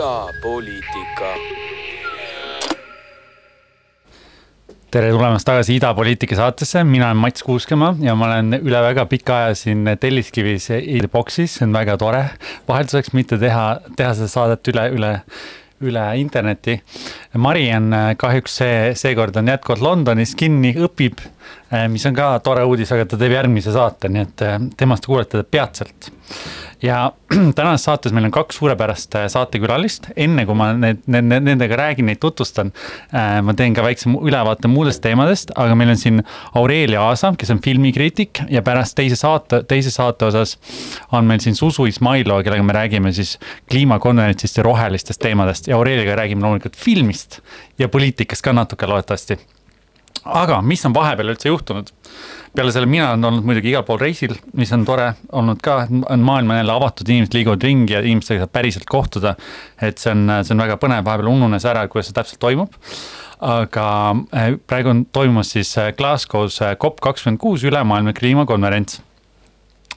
idapoliitika. Tere tulemast tagasi Idapoliitika saatesse, mina olen Mats Kuuskemaa ja ma olen üle väga pika aja siin Telliskivis boksis, see on väga tore. vahelduseks mitte teha, teha seda saadet üle, üle, üle interneti. Mari on kahjuks see, seekord on jätkuvalt Londonis kinni, õpib, mis on ka tore uudis, aga ta teeb järgmise saate, nii et temast kuulete peatselt. Ja tänases saates meil on kaks suurepärast äh, saatekülalist, enne kui ma need, need, nendega räägin, neid tutvustan. Äh, ma teen ka väikse ülevaate muudest teemadest, aga meil on siin Aurelia Aasa, kes on filmikriitik ja pärast teise saate, teise saate osas on meil siin Susu Izmailova, kellega me räägime siis kliimakonverentsist ja rohelistest teemadest. Ja Aureliaga räägime loomulikult filmist ja poliitikast ka natuke loodetavasti aga mis on vahepeal üldse juhtunud? peale selle, mina olen olnud muidugi igal pool reisil, mis on tore olnud ka, on maailm on jälle avatud, inimesed liiguvad ringi ja inimestega saab päriselt kohtuda. et see on, see on väga põnev, vahepeal ununes ära, kuidas see täpselt toimub. aga eh, praegu on toimumas siis eh, Glasgow's eh, COP kakskümmend kuus ülemaailmne kliimakonverents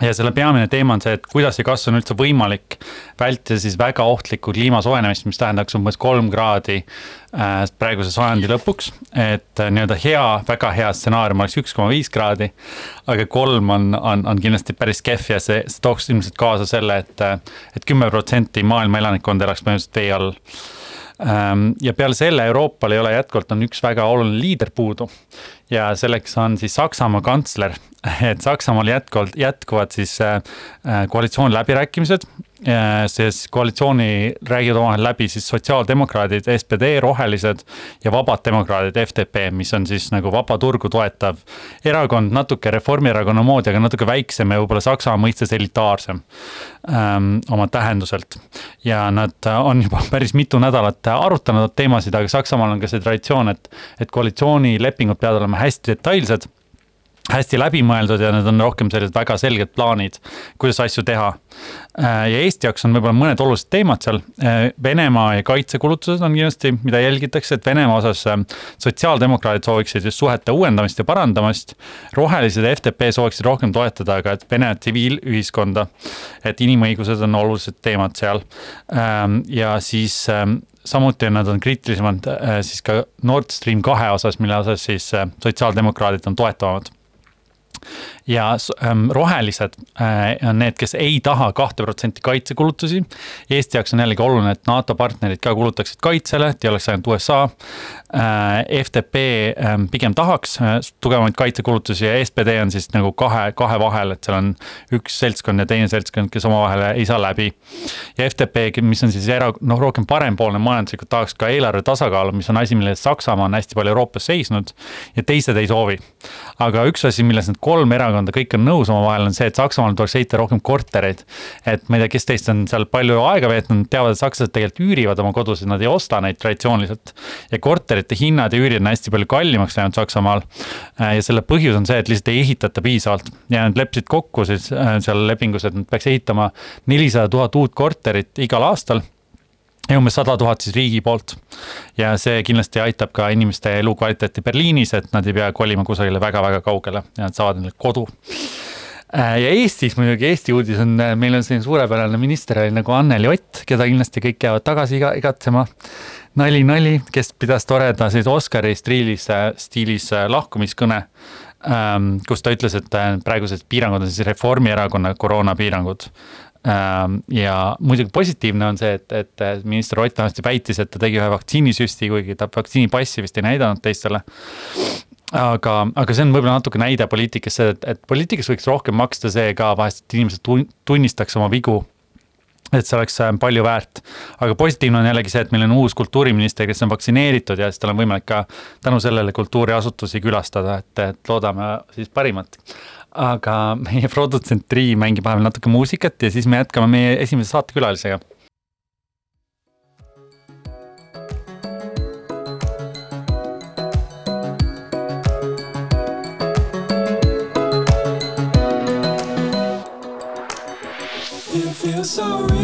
ja selle peamine teema on see, et kuidas ja kas on üldse võimalik vältida siis väga ohtlikku kliima soojenemist, mis tähendaks umbes kolm kraadi äh, praeguse sajandi lõpuks. et äh, nii-öelda hea, väga hea stsenaarium oleks üks koma viis kraadi. aga kolm on, on, on kindlasti päris kehv ja see, see tooks ilmselt kaasa selle, et, äh, et kümme protsenti maailma elanikkonda elaks põhimõtteliselt vee all ja peale selle Euroopal ei ole jätkuvalt, on üks väga oluline liider puudu ja selleks on siis Saksamaa kantsler, et Saksamaal jätkuvalt, jätkuvad siis äh, äh koalitsiooniläbirääkimised äh,. Siis koalitsiooni räägivad omavahel läbi siis sotsiaaldemokraadid, SPD, rohelised ja vabad demokraadid, FDP, mis on siis nagu vaba turgu toetav erakond, natuke Reformierakonna moodi, aga natuke väiksem ja võib-olla Saksamaa mõistes elitaarsem ähm, oma tähenduselt. ja nad on juba päris mitu nädalat arutanud teemasid, aga Saksamaal on ka see traditsioon, et, et koalitsioonilepingud peavad olema hästi detailsed hästi läbimõeldud ja need on rohkem sellised väga selged plaanid, kuidas asju teha. Äh, ja Eesti jaoks on võib-olla mõned olulised teemad seal. Äh, Venemaa ja kaitsekulutused on kindlasti, mida jälgitakse, et Venemaa osas äh, sotsiaaldemokraadid sooviksid just suhete uuendamist ja parandamist. rohelised ja FDP sooviksid rohkem toetada ka Vene tsiviilühiskonda. et inimõigused on olulised teemad seal. Ähm, ja siis ähm, samuti nad on kriitilisemad siis ka Nord Stream kahe osas, mille osas siis sotsiaaldemokraadid on toetavamad ja ähm, rohelised äh, on need, kes ei taha kahte protsenti kaitsekulutusi. Eesti jaoks on jällegi oluline, et NATO partnerid ka kulutaksid kaitsele, et ei oleks ainult USA äh,. FDP äh, pigem tahaks äh, tugevamaid kaitsekulutusi ja SPD on siis nagu kahe, kahe vahel, et seal on üks seltskond ja teine seltskond, kes omavahel ei saa läbi. ja FDP, mis on siis era-, noh, rohkem parempoolne majanduslikult, tahaks ka eelarve tasakaalu, mis on asi, mille eest Saksamaa on hästi palju Euroopas seisnud ja teised ei soovi. aga üks asi, milles need kolm erakonda erakonda, kõik on nõus omavahel, on see, et Saksamaal tuleks ehitada rohkem kortereid. et ma ei tea, kes teist on seal palju aega veetnud, teavad, et sakslased tegelikult üürivad oma kodusid, nad ei osta neid traditsiooniliselt. ja korterite hinnad ja üürid on hästi palju kallimaks läinud Saksamaal. ja selle põhjus on see, et lihtsalt ei ehitata piisavalt ja nad leppisid kokku siis äh, seal lepingus, et nad peaks ehitama nelisada tuhat uut korterit igal aastal ja umbes sada tuhat siis riigi poolt. ja see kindlasti aitab ka inimeste elukvaliteeti Berliinis, et nad ei pea kolima kusagile väga-väga kaugele ja nad saavad endale kodu. Äh, ja Eestis muidugi, Eesti uudis on, äh, meil on selline suurepärane minister oli nagu Anneli Ott, keda kindlasti kõik jäävad tagasi iga, igatsema. nali, nali, kes pidas toreda siis Oscari stiilis, stiilis äh, lahkumiskõne ähm, kus ta ütles, et praegused piirangud on siis Reformierakonna koroonapiirangud. Ähm, ja muidugi positiivne on see, et, et minister Ott vähemasti väitis, et ta tegi ühe vaktsiinisüsti, kuigi ta vaktsiinipassi vist ei näidanud teistele. aga, aga see on võib-olla natuke näide poliitikasse, et, et poliitikas võiks rohkem maksta see ka vahest, et inimesed tunnistaks oma vigu et see oleks äh, palju väärt. aga positiivne on jällegi see, et meil on uus kultuuriminister, kes on vaktsineeritud ja siis tal on võimalik ka tänu sellele kultuuriasutusi külastada, et, et loodame siis parimat aga meie produtsent Triin mängib vahepeal natuke muusikat ja siis me jätkame meie esimese saatekülalisega. It feels so real.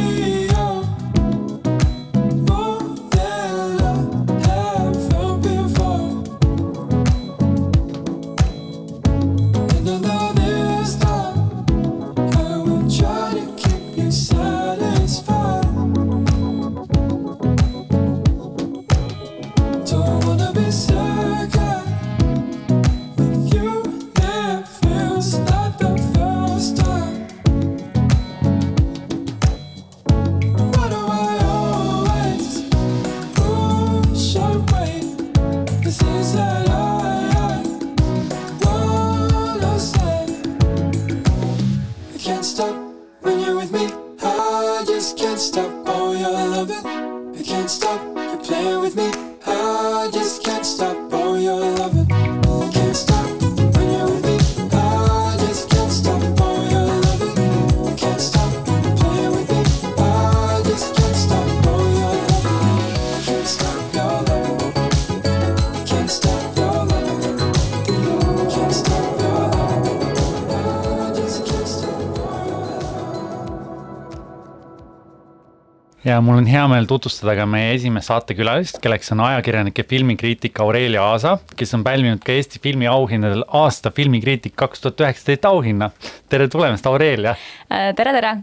Ja mul on hea meel tutvustada ka meie esimest saatekülalist, kelleks on ajakirjanik ja filmikriitik Aurelia Aasa, kes on pälvinud ka Eesti filmiauhindadel aasta filmikriitik kaks tuhat üheksateist auhinna. tere tulemast, Aurelia. Äh, tere, tere!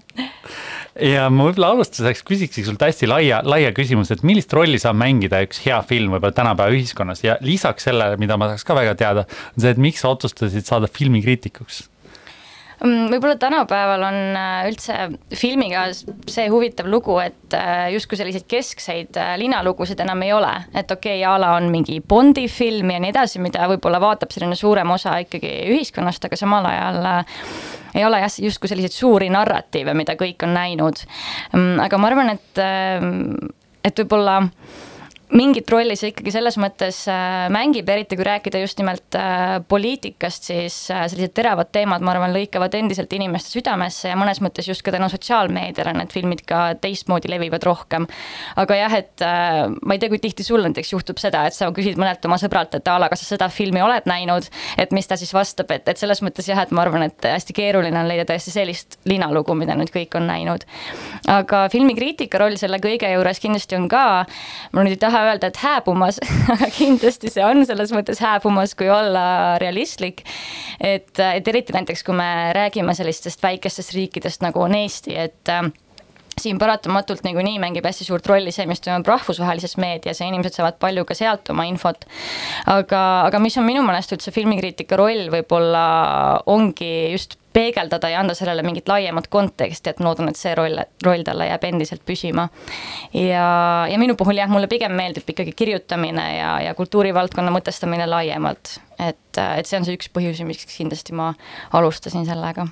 ja ma võib-olla alustuseks küsikski sult hästi laia, laia küsimuse, et millist rolli saab mängida üks hea film võib-olla tänapäeva ühiskonnas ja lisaks sellele, mida ma tahaks ka väga teada, on see, et miks sa otsustasid saada filmikriitikuks? Mm, võib-olla tänapäeval on äh, üldse filmiga see huvitav lugu, et äh, justkui selliseid keskseid äh, linalugusid enam ei ole. et okei okay,, a la on mingi Bondi film ja nii edasi, mida võib-olla vaatab selline suurem osa ikkagi ühiskonnast, aga samal ajal ei ole jah, justkui selliseid suuri narratiive, mida kõik on näinud. Mm, aga ma arvan, et, et võib-olla mingit rolli see ikkagi selles mõttes äh, mängib, eriti kui rääkida just nimelt äh, poliitikast, siis äh, sellised teravad teemad, ma arvan, lõikavad endiselt inimeste südamesse ja mõnes mõttes just ka tänu sotsiaalmeediale need filmid ka teistmoodi levivad rohkem. aga jah, et ma ei tea, kui tihti sul näiteks juhtub seda, et sa küsid mõnelt oma sõbralt, et a la, kas sa seda filmi oled näinud, et mis ta siis vastab, et, et selles mõttes jah, et ma arvan, et hästi keeruline on leida tõesti sellist linalugu, mida nüüd kõik on näinud. aga filmikriitika roll selle kõige juures kindlasti on ka, ma nüüd ei taha taha öelda, et hääbumas aga kindlasti see on selles mõttes hääbumas, kui olla realistlik. et, et eriti näiteks, kui me räägime sellistest väikestest riikidest nagu on Eesti, et äh, siin paratamatult niikuinii mängib hästi suurt rolli see, mis toimub rahvusvahelises meedias ja inimesed saavad palju ka sealt oma infot. aga, aga mis on minu meelest üldse filmikriitika roll võib-olla ongi just peegeldada ja anda sellele mingit laiemat konteksti, et ma loodan, et see roll, roll talle jääb endiselt püsima. ja, ja minu puhul jah, mulle pigem meeldib ikkagi kirjutamine ja, ja kultuurivaldkonna mõtestamine laiemalt. et, et see on see üks põhjusi, miks kindlasti ma alustasin sellega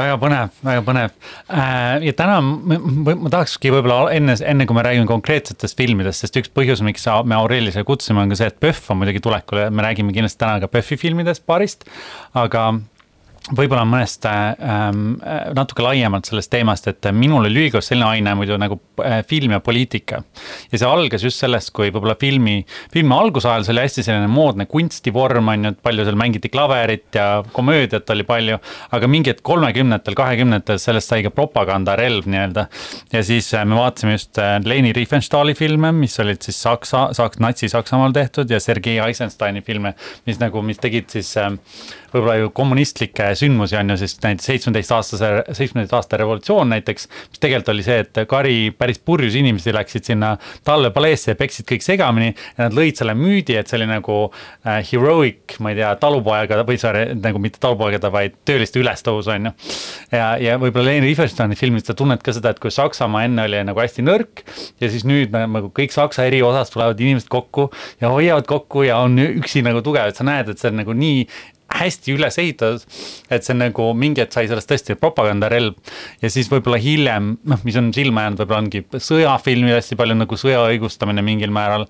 väga põnev, väga põnev äh, ja täna ma, tahakski võib-olla enne, enne kui me räägime konkreetsetest filmidest, sest üks põhjus, miks me Aureliuse kutsusime, on ka see, et PÖFF on muidugi tulekul ja me räägime kindlasti täna ka PÖFFi filmidest paarist, aga võib-olla mõnest ähm, natuke laiemalt sellest teemast, et minul oli lühikoos selline aine muidu nagu äh, film ja poliitika. ja see algas just sellest, kui võib-olla filmi, filmi algusajal see oli hästi selline moodne kunstivorm on ju, et palju seal mängiti klaverit ja komöödiat oli palju. aga mingi hetk kolmekümnendatel, kahekümnendatel sellest sai ka propagandarelv nii-öelda. ja siis äh, me vaatasime just äh, Leni Riefenstahli filme, mis olid siis Saksa, Saks-, Natsi-Saksamaal tehtud ja Sergei Eisensteini filme, mis nagu, mis tegid siis äh, võib-olla ju kommunistlikke sündmusi on ju, siis näiteks seitsmeteistaastase, seitsmeteist aasta revolutsioon näiteks. mis tegelikult oli see, et kari päris purjus inimesi läksid sinna talvepaleesse ja peksid kõik segamini. ja nad lõid selle müüdi, et see oli nagu äh, heroic, ma ei tea, talupojaga või sorry, nagu mitte talupojaga, vaid tööliste ülestõus on ju. ja, ja võib-olla Leni Riefenstahni filmis sa tunned ka seda, et kui Saksamaa enne oli nagu hästi nõrk. ja siis nüüd nagu kõik Saksa eri osas tulevad inimesed kokku ja hoiavad kokku ja on üksi nagu tugev, et sa näed, et see on nagu nii hästi üles ehitatud. et see nagu mingi hetk sai sellest tõesti propagandarelv ja siis võib-olla hiljem, noh, mis on silma jäänud, võib-olla ongi sõjafilmid hästi palju nagu sõja õigustamine mingil määral.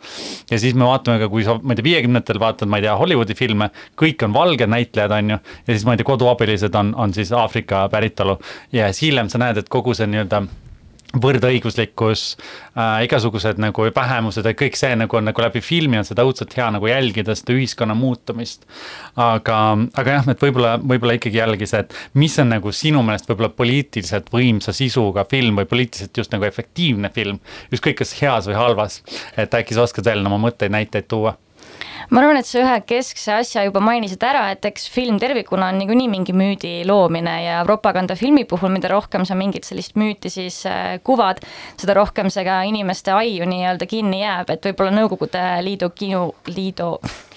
ja siis me vaatame ka, kui sa, ma ei tea, viiekümnendatel vaatad, ma ei tea, Hollywoodi filme, kõik on valged näitlejad, on ju. ja siis ma ei tea, koduabilised on, on siis Aafrika päritolu ja siis hiljem sa näed, et kogu see nii-öelda võrdõiguslikkus äh,, igasugused nagu vähemused ja kõik see nagu on nagu läbi filmi on seda õudselt hea nagu jälgida, seda ühiskonna muutumist. aga, aga jah, et võib-olla, võib-olla ikkagi jällegi see, et mis on nagu sinu meelest võib-olla poliitiliselt võimsa sisuga film või poliitiliselt just nagu efektiivne film. ükskõik, kas heas või halvas, et äkki sa oskad veel oma mõtteid, näiteid tuua ma arvan, et sa ühe keskse asja juba mainisid ära, et eks film tervikuna on niikuinii mingi müüdi loomine ja propagandafilmi puhul, mida rohkem sa mingit sellist müüti siis äh, kuvad, seda rohkem see ka inimeste aiu nii-öelda kinni jääb, et võib-olla Nõukogude Liidu kino, liidu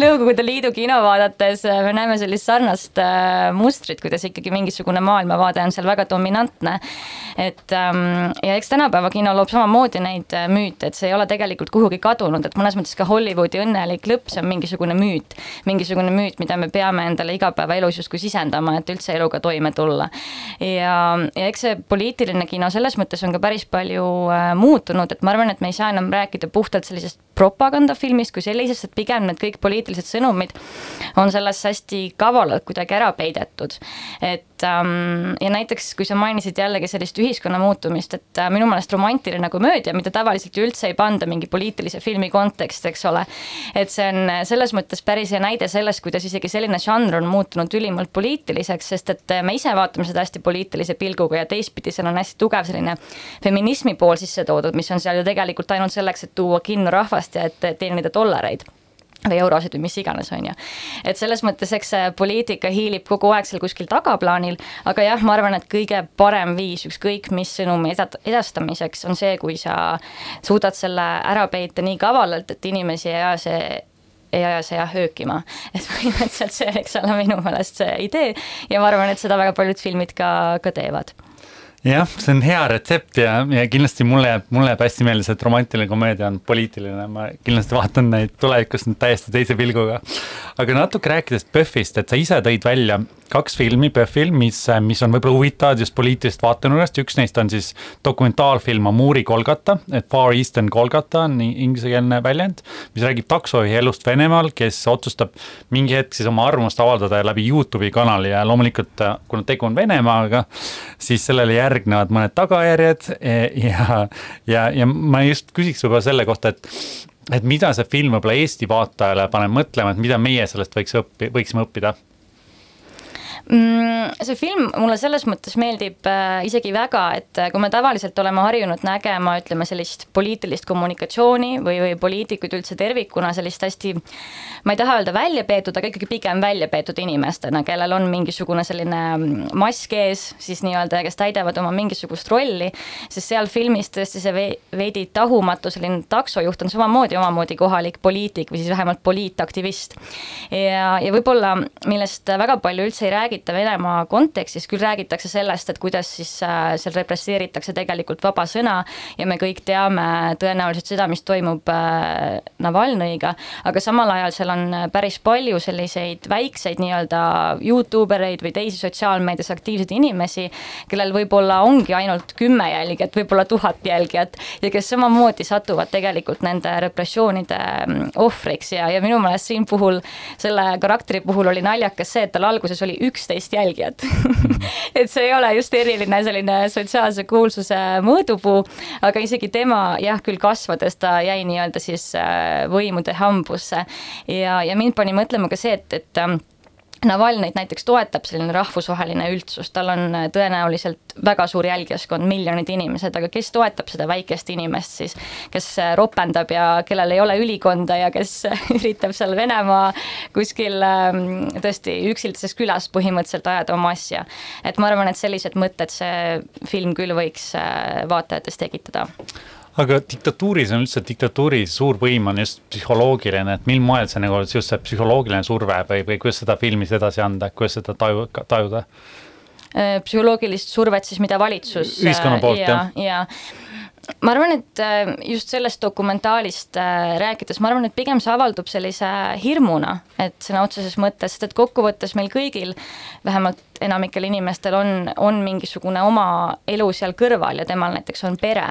Nõukogude Liidu kino vaadates äh, me näeme sellist sarnast äh, mustrit, kuidas ikkagi mingisugune maailmavaade on seal väga dominantne. et ähm, ja eks tänapäeva kino loob samamoodi neid äh, müüte, et see ei ole tegelikult kuhugi kadunud, et mõnes mõttes ka Hollywoodi õnnelik lõpp, see on mingisugune müüt. mingisugune müüt, mida me peame endale igapäevaelus justkui sisendama, et üldse eluga toime tulla. ja, ja eks see poliitiline kino selles mõttes on ka päris palju muutunud, et ma arvan, et me ei saa enam rääkida puhtalt sellisest propagandafilmist kui sellisest, et pigem need kõik poliitilised sõnumid on sellesse hästi kavalalt kuidagi ära peidetud. et ähm, ja näiteks, kui sa mainisid jällegi sellist ühiskonna muutumist, et äh, minu meelest romantiline komöödia, mida tavaliselt ju üldse ei panda mingi poliitilise filmi konteksti, eks ole. et see on selles mõttes päris hea näide sellest, kuidas isegi selline žanr on muutunud ülimalt poliitiliseks, sest et me ise vaatame seda hästi poliitilise pilguga ja teistpidi seal on hästi tugev selline feminismi pool sisse toodud, mis on seal ju tegelikult ainult selleks, et tuua kinno rahvast ja et teenida dollareid või eurosid või mis iganes, on ju. et selles mõttes, eks see poliitika hiilib kogu aeg seal kuskil tagaplaanil, aga jah, ma arvan, et kõige parem viis ükskõik mis sõnumi edastamiseks on see, kui sa suudad selle ära peita nii kavalalt, et inimesi ei aja see ei aja see jah öökima. et põhimõtteliselt see, eks ole, minu meelest see idee ja ma arvan, et seda väga paljud filmid ka, ka teevad jah, see on hea retsept ja, ja kindlasti mulle jääb, mulle jääb hästi meelde see, et romantiline komöödia on poliitiline, ma kindlasti vaatan neid tulevikus nüüd täiesti teise pilguga. aga natuke rääkides PÖFFist, et sa ise tõid välja kaks filmi PÖFFil, mis, mis on võib-olla huvitavad just poliitilisest vaatenurgast, üks neist on siis dokumentaalfilm Amuri Kolgata, et Far Eastern Kolgata on inglisekeelne väljend, mis räägib taksojuhi elust Venemaal, kes otsustab mingi hetk siis oma arvamust avaldada läbi Youtube'i kanali. Ja loomulikult kuna tegu on Venemaaga, siis sellele järgneb järgnevad mõned tagajärjed e, ja, ja, ja ma just küsiks võib-olla selle kohta, et et mida see film võib-olla Eesti vaatajale paneb mõtlema, et mida meie sellest võiks õppi, võiksime õppida see film mulle selles mõttes meeldib äh, isegi väga, et äh, kui me tavaliselt oleme harjunud nägema, ütleme sellist poliitilist kommunikatsiooni või, või poliitikuid üldse tervikuna sellist hästi, ma ei taha öelda välja peetud, aga ikkagi pigem välja peetud inimestena, kellel on mingisugune selline mm, mask ees siis nii-öelda, kes täidavad oma mingisugust rolli, sest seal filmis tõesti see veidi tahumatu selline taksojuht on samamoodi omamoodi kohalik poliitik või siis vähemalt poliitaktivist. ja, ja võib-olla, millest väga palju üldse ei räägita, räägita Venemaa kontekstis, küll räägitakse sellest, et kuidas siis äh, seal represseeritakse tegelikult vaba sõna ja me kõik teame tõenäoliselt seda, mis toimub äh, Navalnõiga, aga samal ajal seal on päris palju selliseid väikseid nii-öelda Youtube ereid või teisi sotsiaalmeedias aktiivseid inimesi, kellel võib-olla ongi ainult kümme jälgijat, võib-olla tuhat jälgijat ja kes samamoodi satuvad tegelikult nende repressioonide mm, ohvriks. Ja, ja minu meelest siin puhul, selle karakteri puhul oli naljakas see, et tal alguses oli üks üksteist jälgijat. Et see ei ole just eriline selline sotsiaalse kuulsuse mõõdupuu, aga isegi tema jah, küll kasvades ta jäi nii-öelda siis äh, võimude hambusse. Ja, ja mind pani mõtlema ka see, et, et Navalnõit näiteks toetab selline rahvusvaheline üldsus, tal on äh, tõenäoliselt väga suur jälgijaskond, miljonid inimesed, aga kes toetab seda väikest inimest siis, kes äh, ropendab ja kellel ei ole ülikonda ja kes üritab seal Venemaa kuskil ähm, tõesti üksildases külas põhimõtteliselt ajada oma asja. et ma arvan, et sellised mõtted see film küll võiks äh, vaatajates tekitada aga diktatuuris on üldse, diktatuuri suur võim on just psühholoogiline, et mil moel see nagu just see psühholoogiline surve või, või kuidas seda filmis edasi anda, kuidas seda taju, tajuda? Äh, psühholoogilist survet siis, mida valitsus. ühiskonna poolt ja, jah ja ma arvan, et äh, just sellest dokumentaalist äh, rääkides, ma arvan, et pigem see avaldub sellise hirmuna, et sõna otseses mõttes, sest et kokkuvõttes meil kõigil, vähemalt enamikel inimestel on, on mingisugune oma elu seal kõrval ja temal näiteks on pere.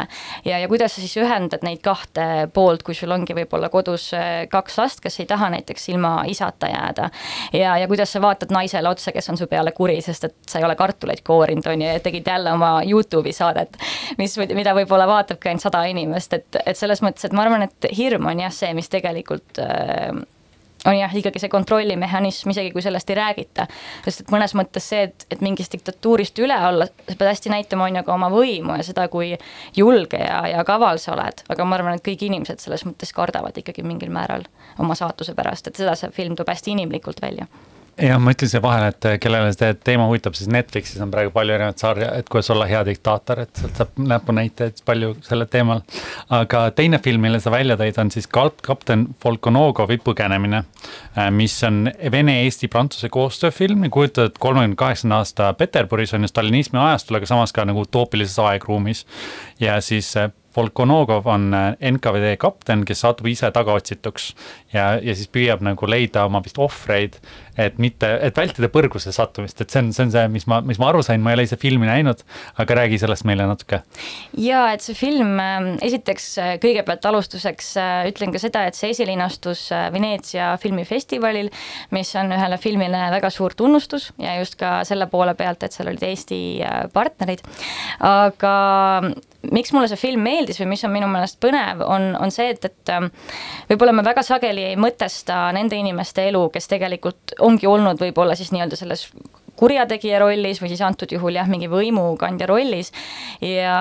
ja, ja kuidas sa siis ühendad neid kahte poolt, kui sul ongi võib-olla kodus äh, kaks last, kes ei taha näiteks ilma isata jääda. ja, ja kuidas sa vaatad naisele otsa, kes on su peale kuri, sest et sa ei ole kartuleid koorinud, on ju, ja tegid jälle oma Youtube'i saadet, mis, mida võib-olla vaatabki ainult sada inimest, et, et selles mõttes, et ma arvan, et hirm on jah see, mis tegelikult äh, on jah, ikkagi see kontrollimehhanism, isegi kui sellest ei räägita. sest et mõnes mõttes see, et, et mingist diktatuurist üle olla, sa pead hästi näitama, on ju, ka oma võimu ja seda, kui julge ja, ja kaval sa oled. aga ma arvan, et kõik inimesed selles mõttes kardavad ikkagi mingil määral oma saatuse pärast, et seda see film toob hästi inimlikult välja jah, ma ütlen siia vahele, et kellele see teema huvitab, siis Netflixis on praegu palju erinevaid sarja, et kuidas olla hea diktaator, et sealt saab näpunäiteid palju sellel teemal. aga teine film, mille sa välja tõid, on siis Kalp-, kapten Volkonogovi põgenemine, äh, mis on Vene-Eesti-Prantsuse koostööfilm ja kujutad, et kolmekümne kaheksanda aasta Peterburis on ju stalinismi ajastul, aga samas ka nagu utoopilises aegruumis. ja siis äh, Volkonogov on äh, NKVD kapten, kes satub ise tagaotsituks ja, ja siis püüab nagu leida oma vist ohvreid et mitte, et vältida põrguse sattumist, et see on, see on see, mis ma, mis ma aru sain, ma ei ole ise filmi näinud, aga räägi sellest meile natuke. ja et see film, ähm, esiteks äh, kõigepealt alustuseks äh, ütlen ka seda, et see esilinastus Veneetsia filmifestivalil, mis on ühele filmile väga suur tunnustus ja just ka selle poole pealt, et seal olid Eesti partnerid. aga miks mulle see film meeldis või mis on minu meelest põnev, on, on see, et, et ähm, võib-olla me väga sageli ei mõtesta nende inimeste elu, kes tegelikult ongi olnud võib-olla siis nii-öelda selles kurjategija rollis või siis antud juhul jah, mingi võimukandja rollis. Ja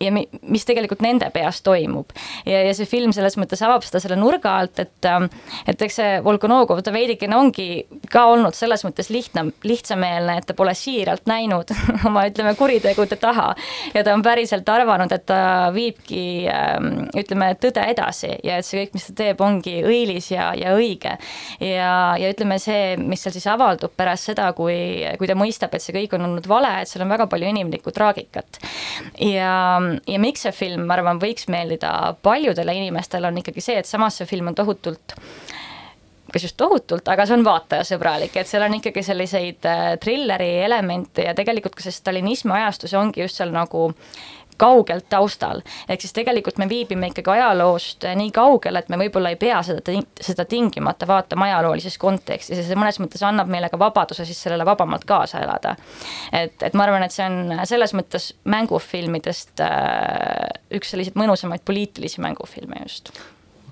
ja mi, mis tegelikult nende peas toimub. ja, ja see film selles mõttes avab seda selle nurga alt, et, ähm, et eks see Volkonogov, ta veidikene ongi ka olnud selles mõttes lihtne, lihtsameelne, et ta pole siiralt näinud oma, ütleme, kuritegude taha. ja ta on päriselt arvanud, et ta viibki, ähm, ütleme, tõde edasi ja et see kõik, mis ta teeb, ongi õilis ja, ja õige. ja, ja ütleme, see, mis seal siis avaldub pärast seda, kui, kui ta mõistab, et see kõik on olnud vale, et seal on väga palju inimlikku traagikat. ja ja miks see film, ma arvan, võiks meeldida paljudele inimestele, on ikkagi see, et samas see film on tohutult kas just tohutult, aga see on vaatajasõbralik, et seal on ikkagi selliseid äh, trilleri elemente ja tegelikult ka see stalinismi ajastus ongi just seal nagu kaugelt taustal. ehk siis tegelikult me viibime ikkagi ajaloost nii kaugel, et me võib-olla ei pea seda, seda tingimata vaatama ajaloolises kontekstis ja see mõnes mõttes annab meile ka vabaduse siis sellele vabamalt kaasa elada. et, et ma arvan, et see on selles mõttes mängufilmidest äh, üks selliseid mõnusamaid poliitilisi mängufilme just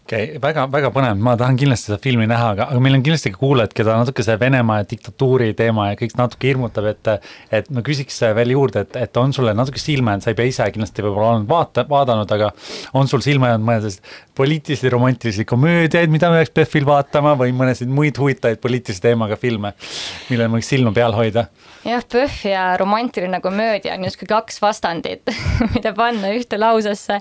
okei okay,, väga, väga põnev, ma tahan kindlasti seda filmi näha, aga, aga meil on kindlasti ka kuulajad, keda natuke see Venemaa ja diktatuuri teema ja kõik natuke hirmutab, et. et ma küsiks veel juurde, et, et on sulle natuke silma jäänud, sa ei pea ise kindlasti võib-olla olnud vaata, vaadanud, aga. on sul silma jäänud mõned sellised poliitilisi romantilisi komöödiaid, mida me peaks PÖFFil vaatama või mõnesid muid huvitavaid poliitilise teemaga filme, millele võiks silma peal hoida? jah, PÖFF ja romantiline komöödia on justkui kaks vastandit mida panna ühte lausesse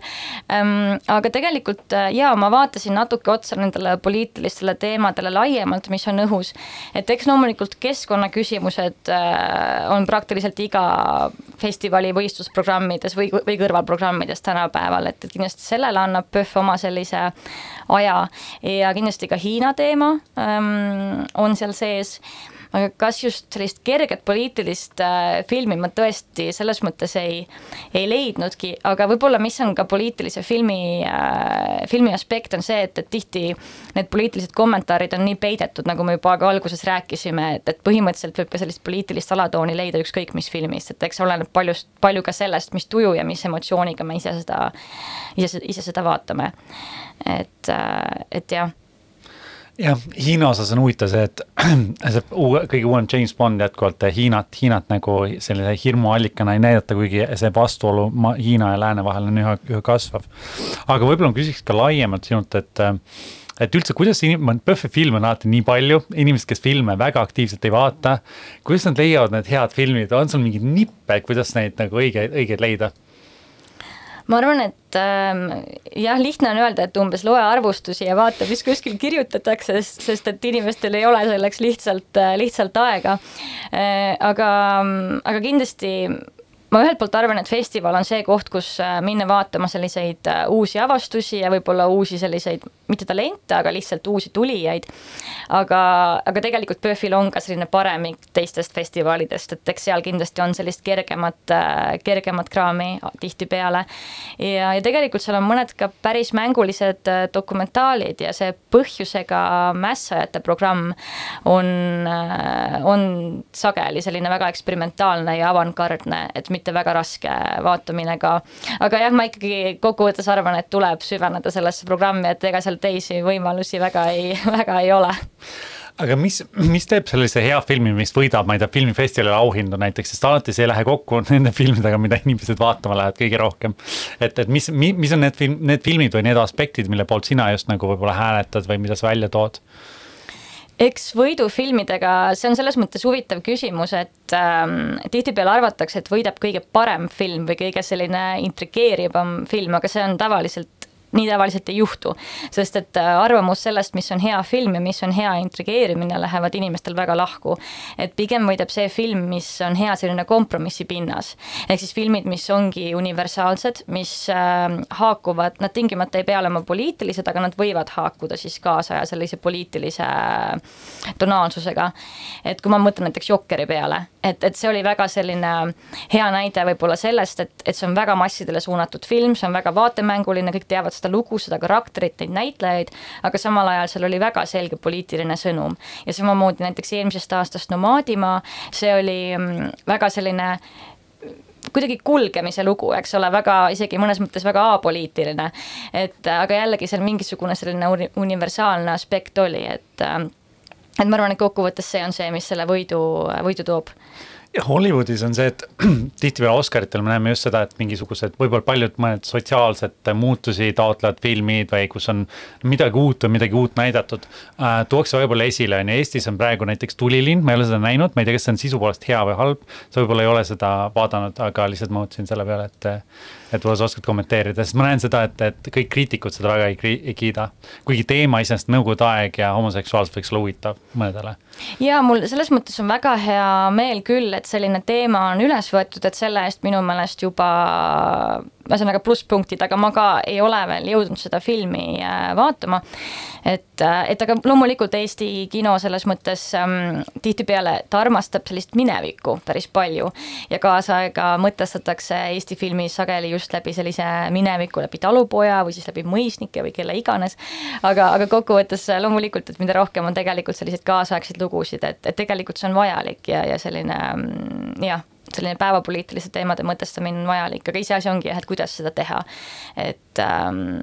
ähm,. aga tegelikult jaa, ma vaatan vaatasin natuke otsa nendele poliitilistele teemadele laiemalt, mis on õhus. et eks loomulikult keskkonnaküsimused äh, on praktiliselt iga festivali võistlusprogrammides või, või kõrvalprogrammides tänapäeval, et, et kindlasti sellele annab PÖFF oma sellise aja. Ja kindlasti ka Hiina teema ähm, on seal sees aga kas just sellist kerget poliitilist äh, filmi ma tõesti selles mõttes ei, ei leidnudki, aga võib-olla, mis on ka poliitilise filmi äh,, filmi aspekt, on see, et, et tihti need poliitilised kommentaarid on nii peidetud, nagu me juba ka alguses rääkisime, et, et põhimõtteliselt võib ka sellist poliitilist alatooni leida ükskõik mis filmist, et eks oleneb paljust, palju ka sellest, mis tuju ja mis emotsiooniga me ise seda, ise, ise seda vaatame. et, äh, et jah jah, Hiina osas on huvitav see, et see uue, kõige uuem James Bond jätkuvalt Hiinat, Hiinat nagu sellise hirmuallikana ei näidata, kuigi see vastuolu Hiina ja lääne vahel on üha, üha kasvav. aga võib-olla ma küsiks ka laiemalt sinult, et et üldse, kuidas inim-, PÖFFi filme on alati nii palju, inimesed, kes filme väga aktiivselt ei vaata. kuidas nad leiavad need head filmid, on sul mingeid nippe, kuidas neid nagu õige, õigeid leida? Ma arvan, et äh, jah, lihtne on öelda, et umbes loe arvustusi ja vaata, mis kuskil kirjutatakse, sest et inimestel ei ole selleks lihtsalt, äh, lihtsalt aega äh,. aga, aga kindlasti ma ühelt poolt arvan, et festival on see koht, kus äh, minna vaatama selliseid äh, uusi avastusi ja võib-olla uusi selliseid, mitte talente, aga lihtsalt uusi tulijaid aga, aga tegelikult PÖFFil on ka selline paremik teistest festivalidest, et eks seal kindlasti on sellist kergemat, äh, kergemat kraami tihtipeale. ja, ja tegelikult seal on mõned ka päris mängulised dokumentaalid ja see põhjusega mässajate programm on, on sageli selline väga eksperimentaalne ja avangardne, et mitte väga raske vaatamine ka. aga jah, ma ikkagi kokkuvõttes arvan, et tuleb süveneda sellesse programmi, et ega seal teisi võimalusi väga ei, väga ei ole aga mis, mis teeb sellise hea filmi, mis võidab, ma ei tea, filmifestivalil auhindu näiteks, sest alati see ei lähe kokku nende filmidega, mida inimesed vaatama lähevad kõige rohkem. et, et mis, mis on need film, need filmid või need aspektid, mille poolt sina just nagu võib-olla hääletad või mida sa välja tood? Eks võidufilmidega, see on selles mõttes huvitav küsimus, et ähm, tihtipeale arvatakse, et võidab kõige parem film või kõige selline intrigeerivam film, aga see on tavaliselt nii tavaliselt ei juhtu. sest et äh, arvamus sellest, mis on hea film ja mis on hea intrigeerimine, lähevad inimestel väga lahku. et pigem võidab see film, mis on hea selline kompromissi pinnas. ehk siis filmid, mis ongi universaalsed, mis äh, haakuvad, nad tingimata ei pea olema poliitilised, aga nad võivad haakuda siis kaasaja sellise poliitilise äh, tonaalsusega. et kui ma mõtlen näiteks Jokeri peale, et, et see oli väga selline hea näide võib-olla sellest, et, et see on väga massidele suunatud film, see on väga vaatemänguline, kõik teavad seda seda lugu, seda karakterit, neid näitlejaid, aga samal ajal seal oli väga selge poliitiline sõnum. ja samamoodi näiteks eelmisest aastast Nomaadimaa, see oli mm, väga selline kuidagi kulgemise lugu, eks ole, väga isegi mõnes mõttes väga apoliitiline. et aga jällegi seal mingisugune selline universaalne aspekt oli, et et ma arvan, et kokkuvõttes see on see, mis selle võidu, võidu toob Hollywoodis on see, et tihtipeale Oscaritel me näeme just seda, et mingisugused võib-olla paljud mõned sotsiaalsed muutusi taotlevad filmid või kus on midagi uut või midagi uut näidatud äh,. tuuakse võib-olla esile, on ju, Eestis on praegu näiteks Tulilind, ma ei ole seda näinud, ma ei tea, kas see on sisu poolest hea või halb. sa võib-olla ei ole seda vaadanud, aga lihtsalt ma mõtlesin selle peale, et et võib-olla sa oskad kommenteerida, sest ma näen seda, et, et kõik kriitikud seda väga ei, ei kiida. kuigi teema iseenesest Nõukogude aeg ja homoseksuaalsus võiks olla huvitav mõnedele. ja mul selles mõttes on väga hea meel küll, et selline teema on üles võetud, et selle eest minu meelest juba ühesõnaga plusspunktid, aga ma ka ei ole veel jõudnud seda filmi äh, vaatama. et, äh, et aga loomulikult Eesti kino selles mõttes ähm, tihtipeale ta armastab sellist minevikku päris palju ja kaasaega mõtestatakse Eesti filmis sageli just läbi sellise mineviku, läbi talupoja või siis läbi mõisnike või kelle iganes. aga, aga kokkuvõttes äh, loomulikult, et mida rohkem on tegelikult selliseid kaasaegseid lugusid, et, et tegelikult see on vajalik ja, ja selline mm, jah selline päevapoliitiliste teemade mõtestamine on vajalik, aga iseasi ongi jah, et kuidas seda teha, et ähm,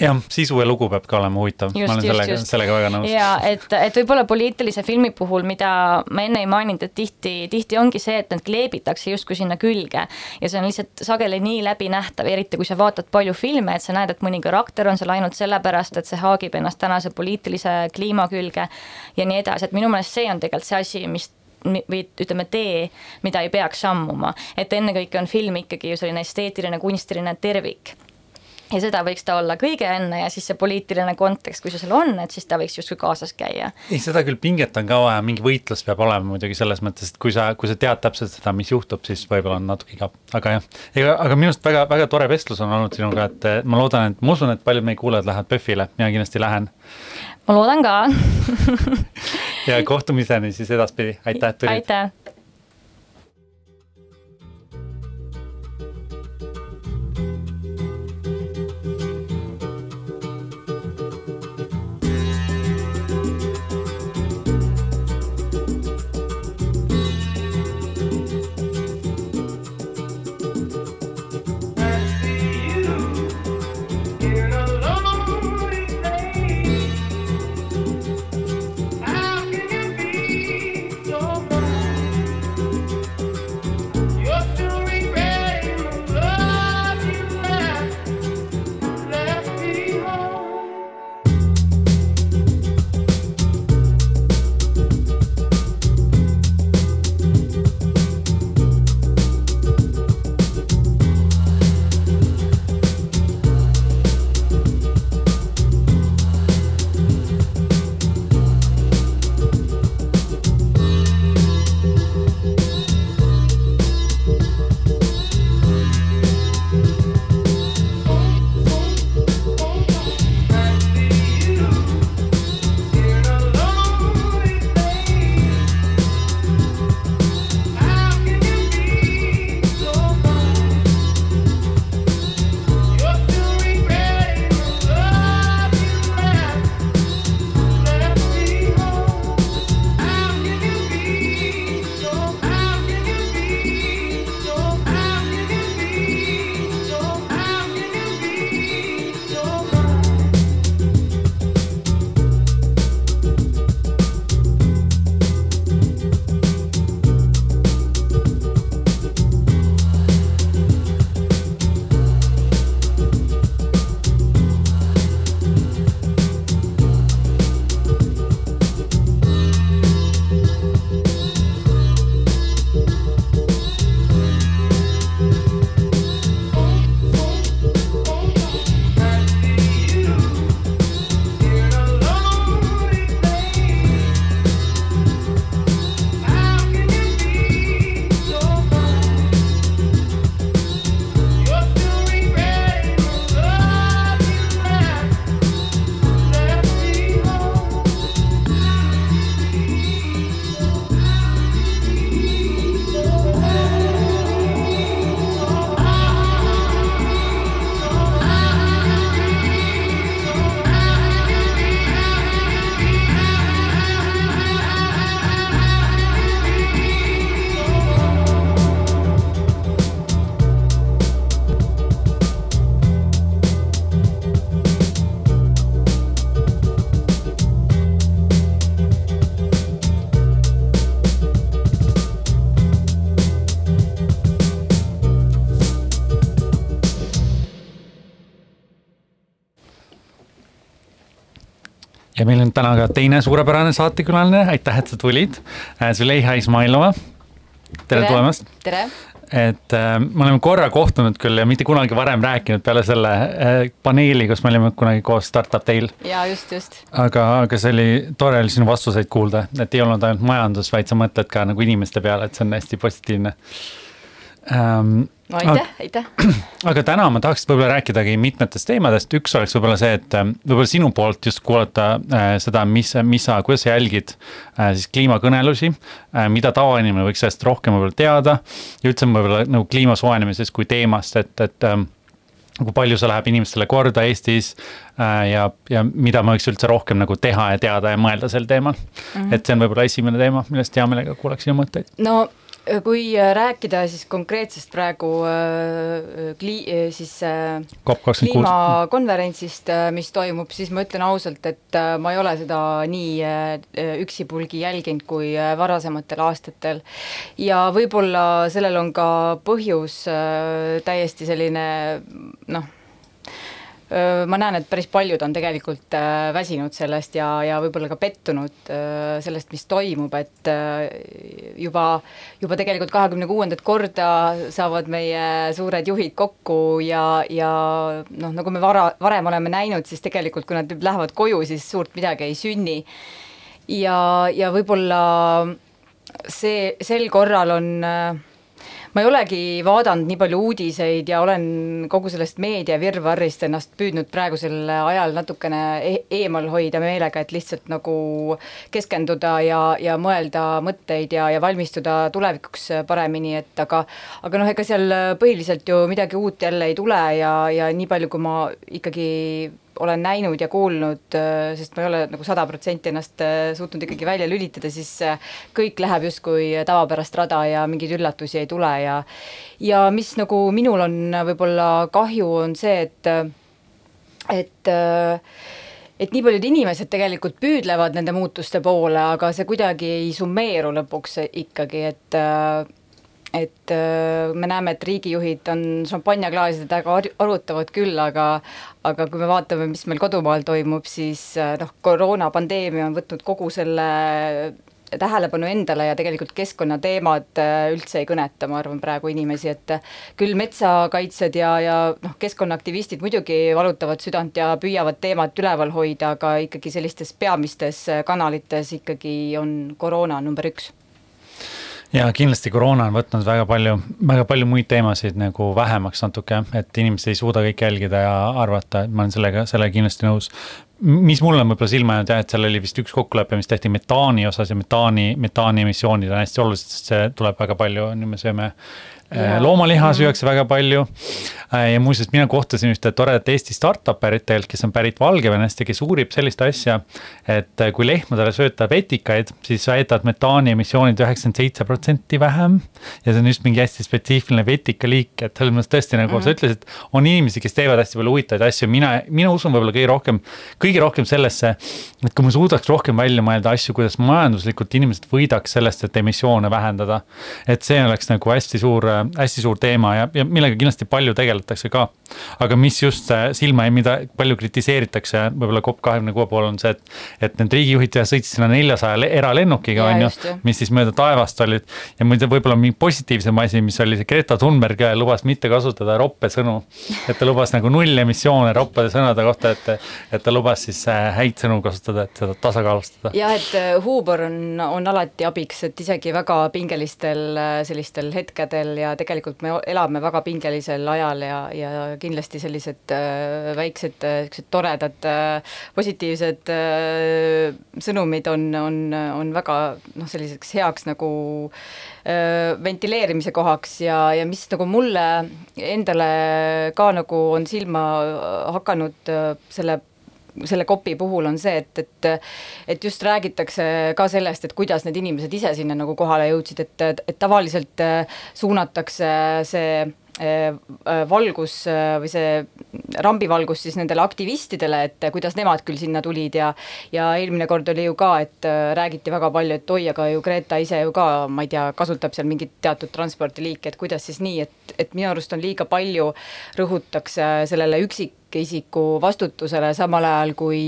jah, sisu ja lugu peab ka olema huvitav, ma olen just, sellega, sellega väga nõus. ja et, et võib-olla poliitilise filmi puhul, mida ma enne ei maininud, et tihti, tihti ongi see, et need kleebitakse justkui sinna külge. ja see on lihtsalt sageli nii läbinähtav, eriti kui sa vaatad palju filme, et sa näed, et mõni karakter on seal ainult sellepärast, et see haagib ennast tänase poliitilise kliima külge ja nii edasi, et minu meelest see on tegelikult see asi, mis või ütleme, tee, mida ei peaks sammuma. et ennekõike on film ikkagi ju selline esteetiline, kunstiline tervik ja seda võiks ta olla kõige enne ja siis see poliitiline kontekst, kui see seal on, et siis ta võiks justkui kaasas käia. ei, seda küll pinget on ka vaja, mingi võitlus peab olema muidugi selles mõttes, et kui sa, kui sa tead täpselt seda, mis juhtub, siis võib-olla on natuke igav, aga jah. ega, aga minu arust väga, väga tore vestlus on olnud sinuga, et ma loodan, et ma usun, et paljud meie kuulajad lähevad PÖFFile, mina kindlasti lähen. ma loodan ka ja kohtumiseni siis edaspidi, aitäh, et tulid. aitäh täna ka teine suurepärane saatekülaline, aitäh, et sa tulid. Züleyxa Izmailova, tere tulemast. tere et äh, me oleme korra kohtunud küll ja mitte kunagi varem rääkinud peale selle äh, paneeli, kus me olime kunagi koos Startup Dail. ja just, just. aga, aga see oli tore oli sinu vastuseid kuulda, et ei olnud ainult majandus, vaid sa mõtled ka nagu inimeste peale, et see on hästi positiivne ähm, aitäh, aitäh. aga täna ma tahaks võib-olla rääkidagi mitmetest teemadest, üks oleks võib-olla see, et ähm, võib-olla sinu poolt just kuulata äh, seda, mis, mis sa, kuidas sa jälgid äh, siis kliimakõnelusi äh,. mida tavainimene võiks sellest rohkem võib-olla teada ja üldse võib-olla nagu kliima soojenemisest kui teemast, et, et ähm, kui palju see läheb inimestele korda Eestis äh, ja, ja mida me võiks üldse rohkem nagu teha ja teada ja mõelda sel teemal mm. -hmm. et see on võib-olla esimene teema, millest hea meelega kuulaks sinu mõtteid. no kui äh, rääkida siis konkreetsest praegu äh, kli-, siis kliimakonverentsist, mis toimub, siis ma ütlen ausalt, et ma ei ole seda nii üksipulgi jälginud kui varasematel aastatel. ja võib-olla sellel on ka põhjus täiesti selline noh, ma näen, et päris paljud on tegelikult väsinud sellest ja, ja võib-olla ka pettunud sellest, mis toimub, et juba, juba tegelikult kahekümne kuuendat korda saavad meie suured juhid kokku ja, ja noh, nagu me vara, varem oleme näinud, siis tegelikult kui nad nüüd lähevad koju, siis suurt midagi ei sünni. ja, ja võib-olla see, sel korral on äh, ma ei olegi vaadanud nii palju uudiseid ja olen kogu sellest meediavirvarrist ennast püüdnud praegusel ajal natukene e eemal hoida meelega, et lihtsalt nagu keskenduda ja, ja mõelda mõtteid ja, ja valmistuda tulevikuks paremini, et aga aga noh, ega seal põhiliselt ju midagi uut jälle ei tule ja, ja nii palju, kui ma ikkagi olen näinud ja kuulnud, äh, sest ma ei ole nagu sada protsenti ennast äh, suutnud ikkagi välja lülitada, siis äh, kõik läheb justkui tavapärast rada ja mingeid üllatusi ei tule ja ja mis nagu minul on võib-olla kahju, on see, et et et nii paljud inimesed tegelikult püüdlevad nende muutuste poole, aga see kuidagi ei summeeru lõpuks ikkagi, et et äh, me näeme, et riigijuhid on šampanjaklaasidega arutavad küll, aga aga kui me vaatame, mis meil kodumaal toimub, siis äh, noh, koroonapandeemia on võtnud kogu selle tähelepanu endale ja tegelikult keskkonnateemad äh, üldse ei kõneta, ma arvan, praegu inimesi, et küll metsakaitsjad ja, ja noh, keskkonnaaktivistid muidugi valutavad südant ja püüavad teemat üleval hoida, aga ikkagi sellistes peamistes kanalites ikkagi on koroona number üks ja kindlasti koroona on võtnud väga palju, väga palju muid teemasid nagu vähemaks natuke, et inimesed ei suuda kõike jälgida ja arvata, et ma olen sellega, sellega kindlasti nõus. mis mulle on võib-olla silma jäänud jah, et seal oli vist üks kokkulepe, mis tehti metaani osas ja metaani, metaani emissioonid on hästi olulised, sest see tuleb väga palju, on ju, me sööme. Loomaliha mhm. süüakse väga palju. Äh, ja muuseas, mina kohtasin ühte toredat Eesti startup'erit tegelikult, kes on pärit Valgevenest ja kes uurib sellist asja. et äh, kui lehmadele sööta vetikaid, siis jätad metaani emissioonid üheksakümmend seitse protsenti vähem. ja see on just mingi hästi spetsiifiline vetikaliik, et selles mõttes tõesti nagu mm -hmm. sa ütlesid, on inimesi, kes teevad hästi palju huvitavaid asju, mina, mina usun võib-olla kõige rohkem, kõige rohkem sellesse. et kui me suudaks rohkem välja mõelda asju, kuidas majanduslikult inimesed võidaks sellest, et emissioone vähendada. et see oleks nagu hästi suur hästi suur teema ja, ja millega kindlasti palju tegeletakse ka. aga mis just äh, silma jäi, mida palju kritiseeritakse võib-olla COP kahekümne kuue puhul on see, et, et need riigijuhid sõitsid sinna neljasaja eralennukiga, on ju, mis siis mööda taevast olid. ja muide, võib-olla mingi positiivsem asi, mis oli see Greta Thunberg lubas mitte kasutada roppe sõnu. et ta lubas nagu nullemissioone roppade sõnade kohta, et, et ta lubas siis äh, häid sõnu kasutada, et seda tasakaalustada. jah, et äh, huumor on, on alati abiks, et isegi väga pingelistel sellistel hetkedel ja tegelikult me elame väga pingelisel ajal ja, ja kindlasti sellised äh, väiksed niisugused äh, toredad äh, positiivsed äh, sõnumid on, on, on väga noh, selliseks heaks nagu äh, ventileerimise kohaks ja, ja mis nagu mulle endale ka nagu on silma hakanud äh, selle selle kopi puhul on see, et, et et just räägitakse ka sellest, et kuidas need inimesed ise sinna nagu kohale jõudsid, et, et tavaliselt suunatakse see Äh, äh, valgus äh, või see rambivalgus siis nendele aktivistidele, et kuidas nemad küll sinna tulid ja ja eelmine kord oli ju ka, et räägiti väga palju, et oi, aga ju Greta ise ju ka, ma ei tea, kasutab seal mingit teatud transpordiliiki, et kuidas siis nii, et, et minu arust on liiga palju, rõhutakse sellele üksik üksikisiku vastutusele, samal ajal kui,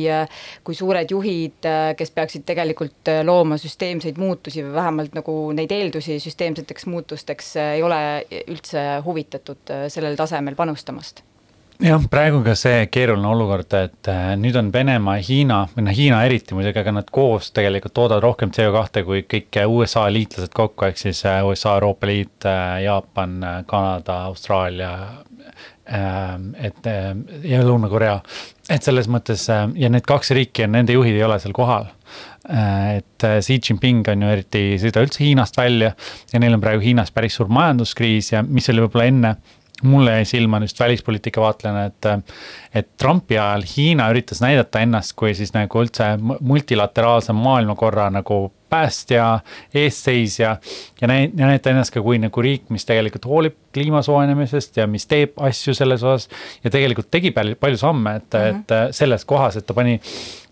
kui suured juhid, kes peaksid tegelikult looma süsteemseid muutusi või vähemalt nagu neid eeldusi süsteemseteks muutusteks, ei ole üldse huvitatud sellel tasemel panustamast jah, praegu ka see keeruline olukord, et äh, nüüd on Venemaa ja Hiina, või noh, Hiina eriti muidugi, aga nad koos tegelikult toodavad rohkem CO2 kui kõik USA liitlased kokku, ehk siis äh, USA, Euroopa Liit, äh, Jaapan, Kanada, Austraalia. Et ja Lõuna-Korea, et selles mõttes ja need kaks riiki on, nende juhid ei ole seal kohal. Et Xi Jinping on ju eriti, sõida üldse Hiinast välja ja neil on praegu Hiinas päris suur majanduskriis ja mis oli võib-olla enne mulle jäi silma just välispoliitika vaatlejana, et, et Trumpi ajal Hiina üritas näidata ennast kui siis nagu üldse multilateraalse maailmakorra nagu päästja, eestseisja. ja näit-, ja näidata ennast ka kui nagu riik, mis tegelikult hoolib kliima soojenemisest ja mis teeb asju selles osas. ja tegelikult tegi palju, palju samme, et mm, -hmm. et selles kohas, et ta pani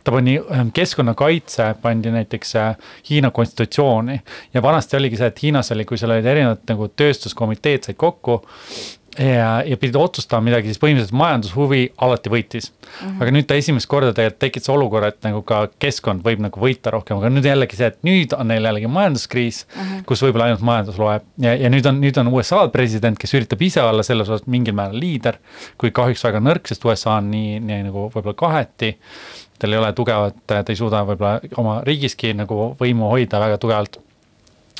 ta pani ähm, keskkonnakaitse, pandi näiteks äh, Hiina konstitutsiooni ja vanasti oligi see, et Hiinas oli, kui seal olid erinevad nagu tööstuskomiteed said kokku ja, ja pidid otsustama midagi, siis põhimõtteliselt majandushuvi alati võitis mm. -hmm. aga nüüd ta esimest korda tegelikult tekitas olukorra, et nagu ka keskkond võib nagu võita rohkem, aga nüüd jällegi see, et nüüd on neil jällegi majanduskriis mm, -hmm. kus võib-olla ainult majandus loeb. ja, ja nüüd on, nüüd on USA president, kes üritab ise olla selles osas mingil määral liider, kuid kahjuks väga nõrk, sest USA on nii, nii nagu võib-olla kaheti. tal ei ole tugevat, ta ei suuda võib-olla oma riigiski nagu võimu hoida väga tugevalt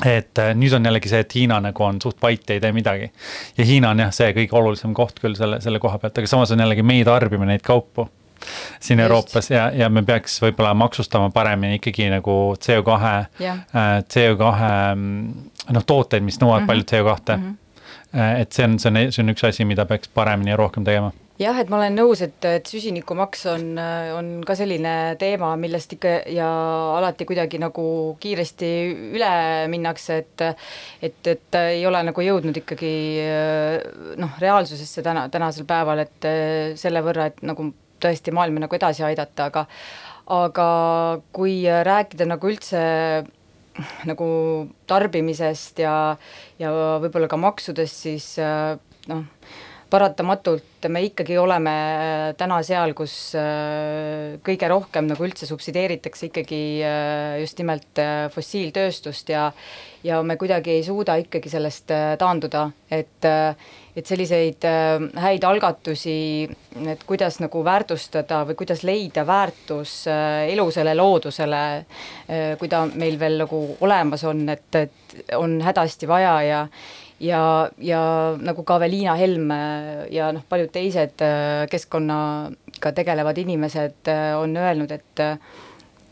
et äh, nüüd on jällegi see, et Hiina nagu on suht vait, ei tee midagi. ja Hiina on jah, see kõige olulisem koht küll selle, selle koha pealt, aga samas on jällegi meie tarbime neid kaupu siin Just. Euroopas ja, ja me peaks võib-olla maksustama paremini ikkagi nagu CO2 yeah., äh, CO2 mm, noh, tooteid, mis nõuavad mm -hmm. palju CO2 mm. -hmm. et see on, see on, see on üks asi, mida peaks paremini ja rohkem tegema jah, et ma olen nõus, et, et süsinikumaks on, on ka selline teema, millest ikka ja alati kuidagi nagu kiiresti üle minnakse, et et, et ei ole nagu jõudnud ikkagi noh, reaalsusesse täna, tänasel päeval, et selle võrra, et nagu tõesti maailma nagu edasi aidata, aga aga kui rääkida nagu üldse nagu tarbimisest ja, ja võib-olla ka maksudest, siis noh, paratamatult me ikkagi oleme äh, täna seal, kus äh, kõige rohkem nagu üldse subsideeritakse ikkagi äh, just nimelt fossiiltööstust ja ja me kuidagi ei suuda ikkagi sellest taanduda, et et selliseid häid algatusi, et kuidas nagu väärtustada või kuidas leida väärtus elusale loodusele, kui ta meil veel nagu olemas on, et, et on hädasti vaja ja ja, ja nagu ka Aveliina Helm ja noh, paljud teised äh, keskkonnaga tegelevad inimesed äh, on öelnud, et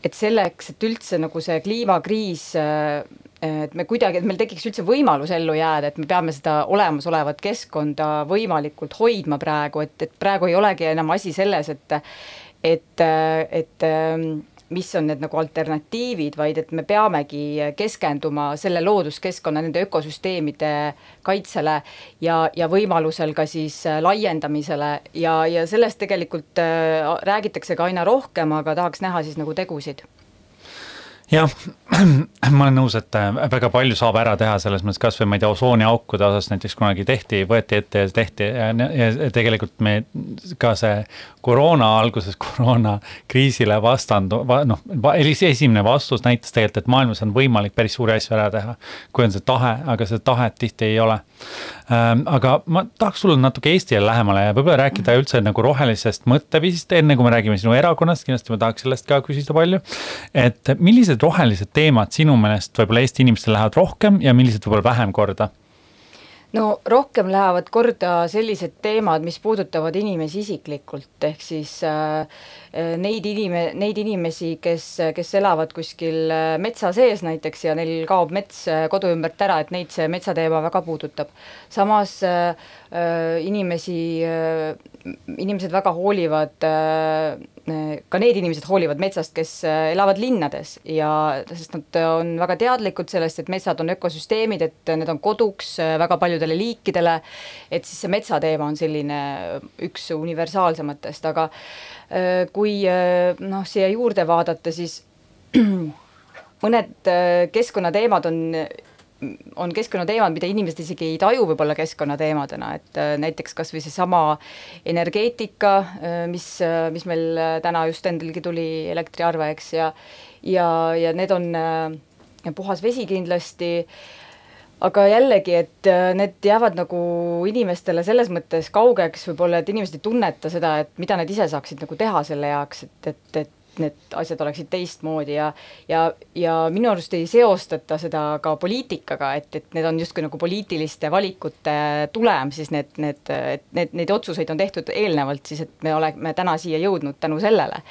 et selleks, et üldse nagu see kliimakriis et me kuidagi, et meil tekiks üldse võimalus ellu jääda, et me peame seda olemasolevat keskkonda võimalikult hoidma praegu, et, et praegu ei olegi enam asi selles, et et, et mis on need nagu alternatiivid, vaid et me peamegi keskenduma selle looduskeskkonna, nende ökosüsteemide kaitsele ja, ja võimalusel ka siis laiendamisele. Ja, ja sellest tegelikult äh, räägitakse ka aina rohkem, aga tahaks näha siis nagu tegusid jah, ma olen nõus, et äh, väga palju saab ära teha selles mõttes, kasvõi ma ei tea, osooniaukude osas näiteks kunagi tehti, võeti ette ja tehti ja, ja tegelikult me ka see koroona alguses, koroonakriisile vastandu va,, noh, esimene vastus näitas tegelikult, et maailmas on võimalik päris suuri asju ära teha. kui on see tahe, aga seda tahet tihti ei ole. Aga ma tahaks tulla natuke Eestile lähemale ja võib-olla rääkida -hmm. üldse nagu rohelisest mõtteviisist, enne kui me räägime sinu erakonnast, kindlasti ma tahaks sellest ka küsida palju. et millised rohelised teemad sinu meelest võib-olla Eesti inimestele lähevad rohkem ja millised võib-olla vähem korda? No rohkem lähevad korda sellised teemad, mis puudutavad inimesi isiklikult, ehk siis äh, äh neid inime-, neid inimesi, kes, kes elavad kuskil äh, metsa sees näiteks ja neil kaob mets äh, kodu ümbert ära, et neid see metsateema väga puudutab. samas äh, inimesi äh,, inimesed väga hoolivad äh, ka need inimesed hoolivad metsast, kes äh, elavad linnades ja sest nad on väga teadlikud sellest, et metsad on ökosüsteemid, et need on koduks äh, väga paljudele liikidele, et siis see metsateema on selline üks universaalsematest, aga äh, kui noh, siia juurde vaadata, siis mõned keskkonnateemad on on keskkonnateemad, mida inimesed isegi ei taju võib-olla keskkonnateemadena, et äh, näiteks kas või seesama energeetika, äh, mis, äh, mis meil täna just endalgi tuli, elektriarve, eks, ja ja, ja need on puhas vesi kindlasti, aga jällegi, et need jäävad nagu inimestele selles mõttes kaugeks võib-olla, et inimesed ei tunneta seda, et mida nad ise saaksid nagu teha selle jaoks, et, et, et need asjad oleksid teistmoodi ja ja, ja minu arust ei seostata seda ka poliitikaga, et, et need on justkui nagu poliitiliste valikute tulem, siis need, need, et need, neid otsuseid on tehtud eelnevalt siis, et me oleme täna siia jõudnud tänu sellele.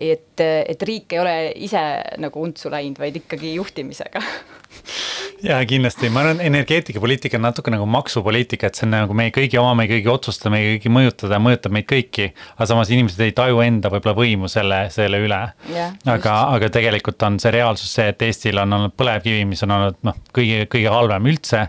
et, et riik ei ole ise nagu untsu läinud, vaid ikkagi juhtimisega ja kindlasti, ma arvan, energeetikapoliitika on natuke nagu maksupoliitika, et see on nagu meie kõigi oma, meie kõigi otsustada, meie kõigi mõjutada, mõjutab meid kõiki. aga samas inimesed ei taju enda võib-olla võimu selle, selle üle. aga, aga tegelikult on see reaalsus see, et Eestil on olnud põlevkivi, mis on olnud noh, kõige, kõige halvem üldse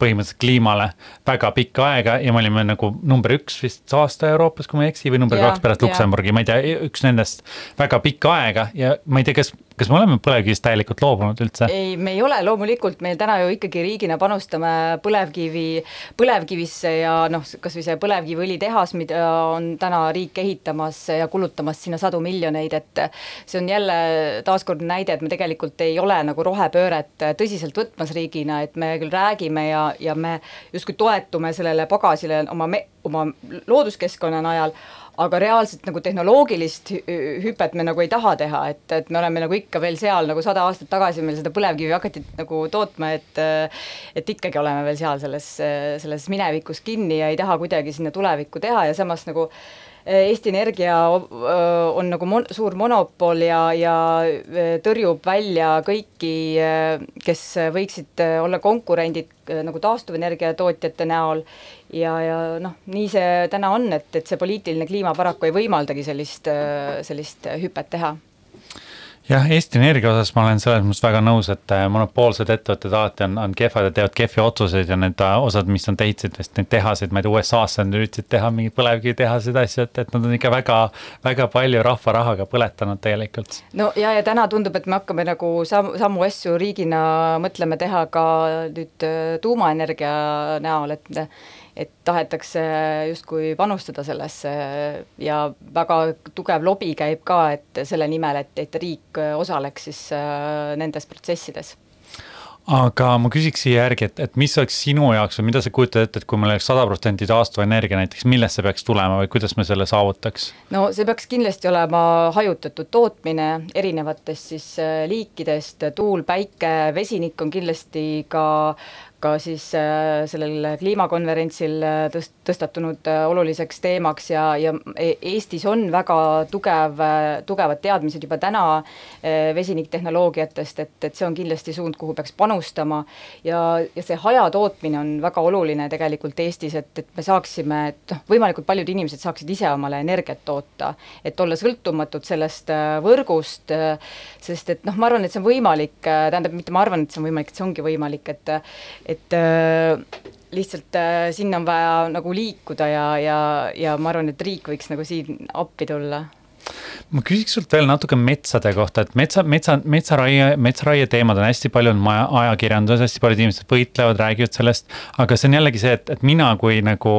põhimõtteliselt kliimale väga pikka aega ja me olime nagu number üks vist aasta Euroopas, kui ma ei eksi, või number ja, kaks pärast Luksemburgi, ma ei tea, üks nendest väga pikka aega ja ma ei tea, kas kas me oleme põlevkivist täielikult loobunud üldse? ei, me ei ole, loomulikult meil täna ju ikkagi riigina panustame põlevkivi, põlevkivisse ja noh, kasvõi see põlevkiviõlitehas, mida on täna riik ehitamas ja kulutamas sinna sadu miljoneid, et see on jälle taaskord näide, et me tegelikult ei ole nagu rohepööret tõsiselt võtmas riigina, et me küll räägime ja, ja me justkui toetume sellele pagasile oma me-, oma looduskeskkonna najal, aga reaalselt nagu tehnoloogilist hüpet me nagu ei taha teha, et, et me oleme nagu ikka veel seal nagu sada aastat tagasi meil seda põlevkivi hakati nagu tootma, et et ikkagi oleme veel seal selles, selles minevikus kinni ja ei taha kuidagi sinna tulevikku teha ja samas nagu Eesti Energia on nagu mon-, suur monopol ja, ja tõrjub välja kõiki, kes võiksid olla konkurendid nagu taastuvenergia tootjate näol. Ja, ja noh, nii see täna on, et, et see poliitiline kliima paraku ei võimaldagi sellist, sellist hüpet teha jah, Eesti Energia osas ma olen selles mõttes väga nõus, et äh, monopoolsed ettevõtted alati on, on kehvad ja teevad kehvi otsuseid ja need äh, osad, mis nad ehitasid, vist neid tehaseid, ma ei tea, USA-sse nad üritasid teha mingeid põlevkivitehaseid, asju, et, et nad on ikka väga, väga palju rahva rahaga põletanud tegelikult. no ja, ja täna tundub, et me hakkame nagu samu, samu asju riigina mõtleme teha ka nüüd äh, tuumaenergia näol, et et tahetakse justkui panustada sellesse ja väga tugev lobi käib ka, et selle nimel, et, et riik osaleks siis äh, nendes protsessides aga ma küsiks siia järgi, et, et mis oleks sinu jaoks või mida sa kujutad ette, et kui meil oleks sada protsenti taastuvenergia näiteks, millest see peaks tulema või kuidas me selle saavutaks? no see peaks kindlasti olema hajutatud tootmine erinevatest siis äh, liikidest, tuul, päike, vesinik on kindlasti ka ka siis äh, sellel kliimakonverentsil äh, tõst-, tõstatunud äh, oluliseks teemaks ja, ja e-, Eestis on väga tugev, tugevad teadmised juba täna vesiniktehnoloogiatest, et, et see on kindlasti suund, kuhu peaks panustama. Ja, ja see hajatootmine on väga oluline tegelikult Eestis, et, et me saaksime, et noh, võimalikult paljud inimesed saaksid ise omale energiat toota, et olla sõltumatud sellest võrgust, sest et noh, ma arvan, et see on võimalik, tähendab, mitte ma arvan, et see on võimalik, et see ongi võimalik, et et äh, lihtsalt äh, sinna on vaja nagu liikuda ja, ja, ja ma arvan, et riik võiks nagu siin appi tulla ma küsiks sult veel natuke metsade kohta, et metsa, metsa, metsaraie, metsaraie teemad on hästi palju on ajakirjanduses, hästi paljud inimesed võitlevad, räägivad sellest. aga see on jällegi see, et, et mina kui nagu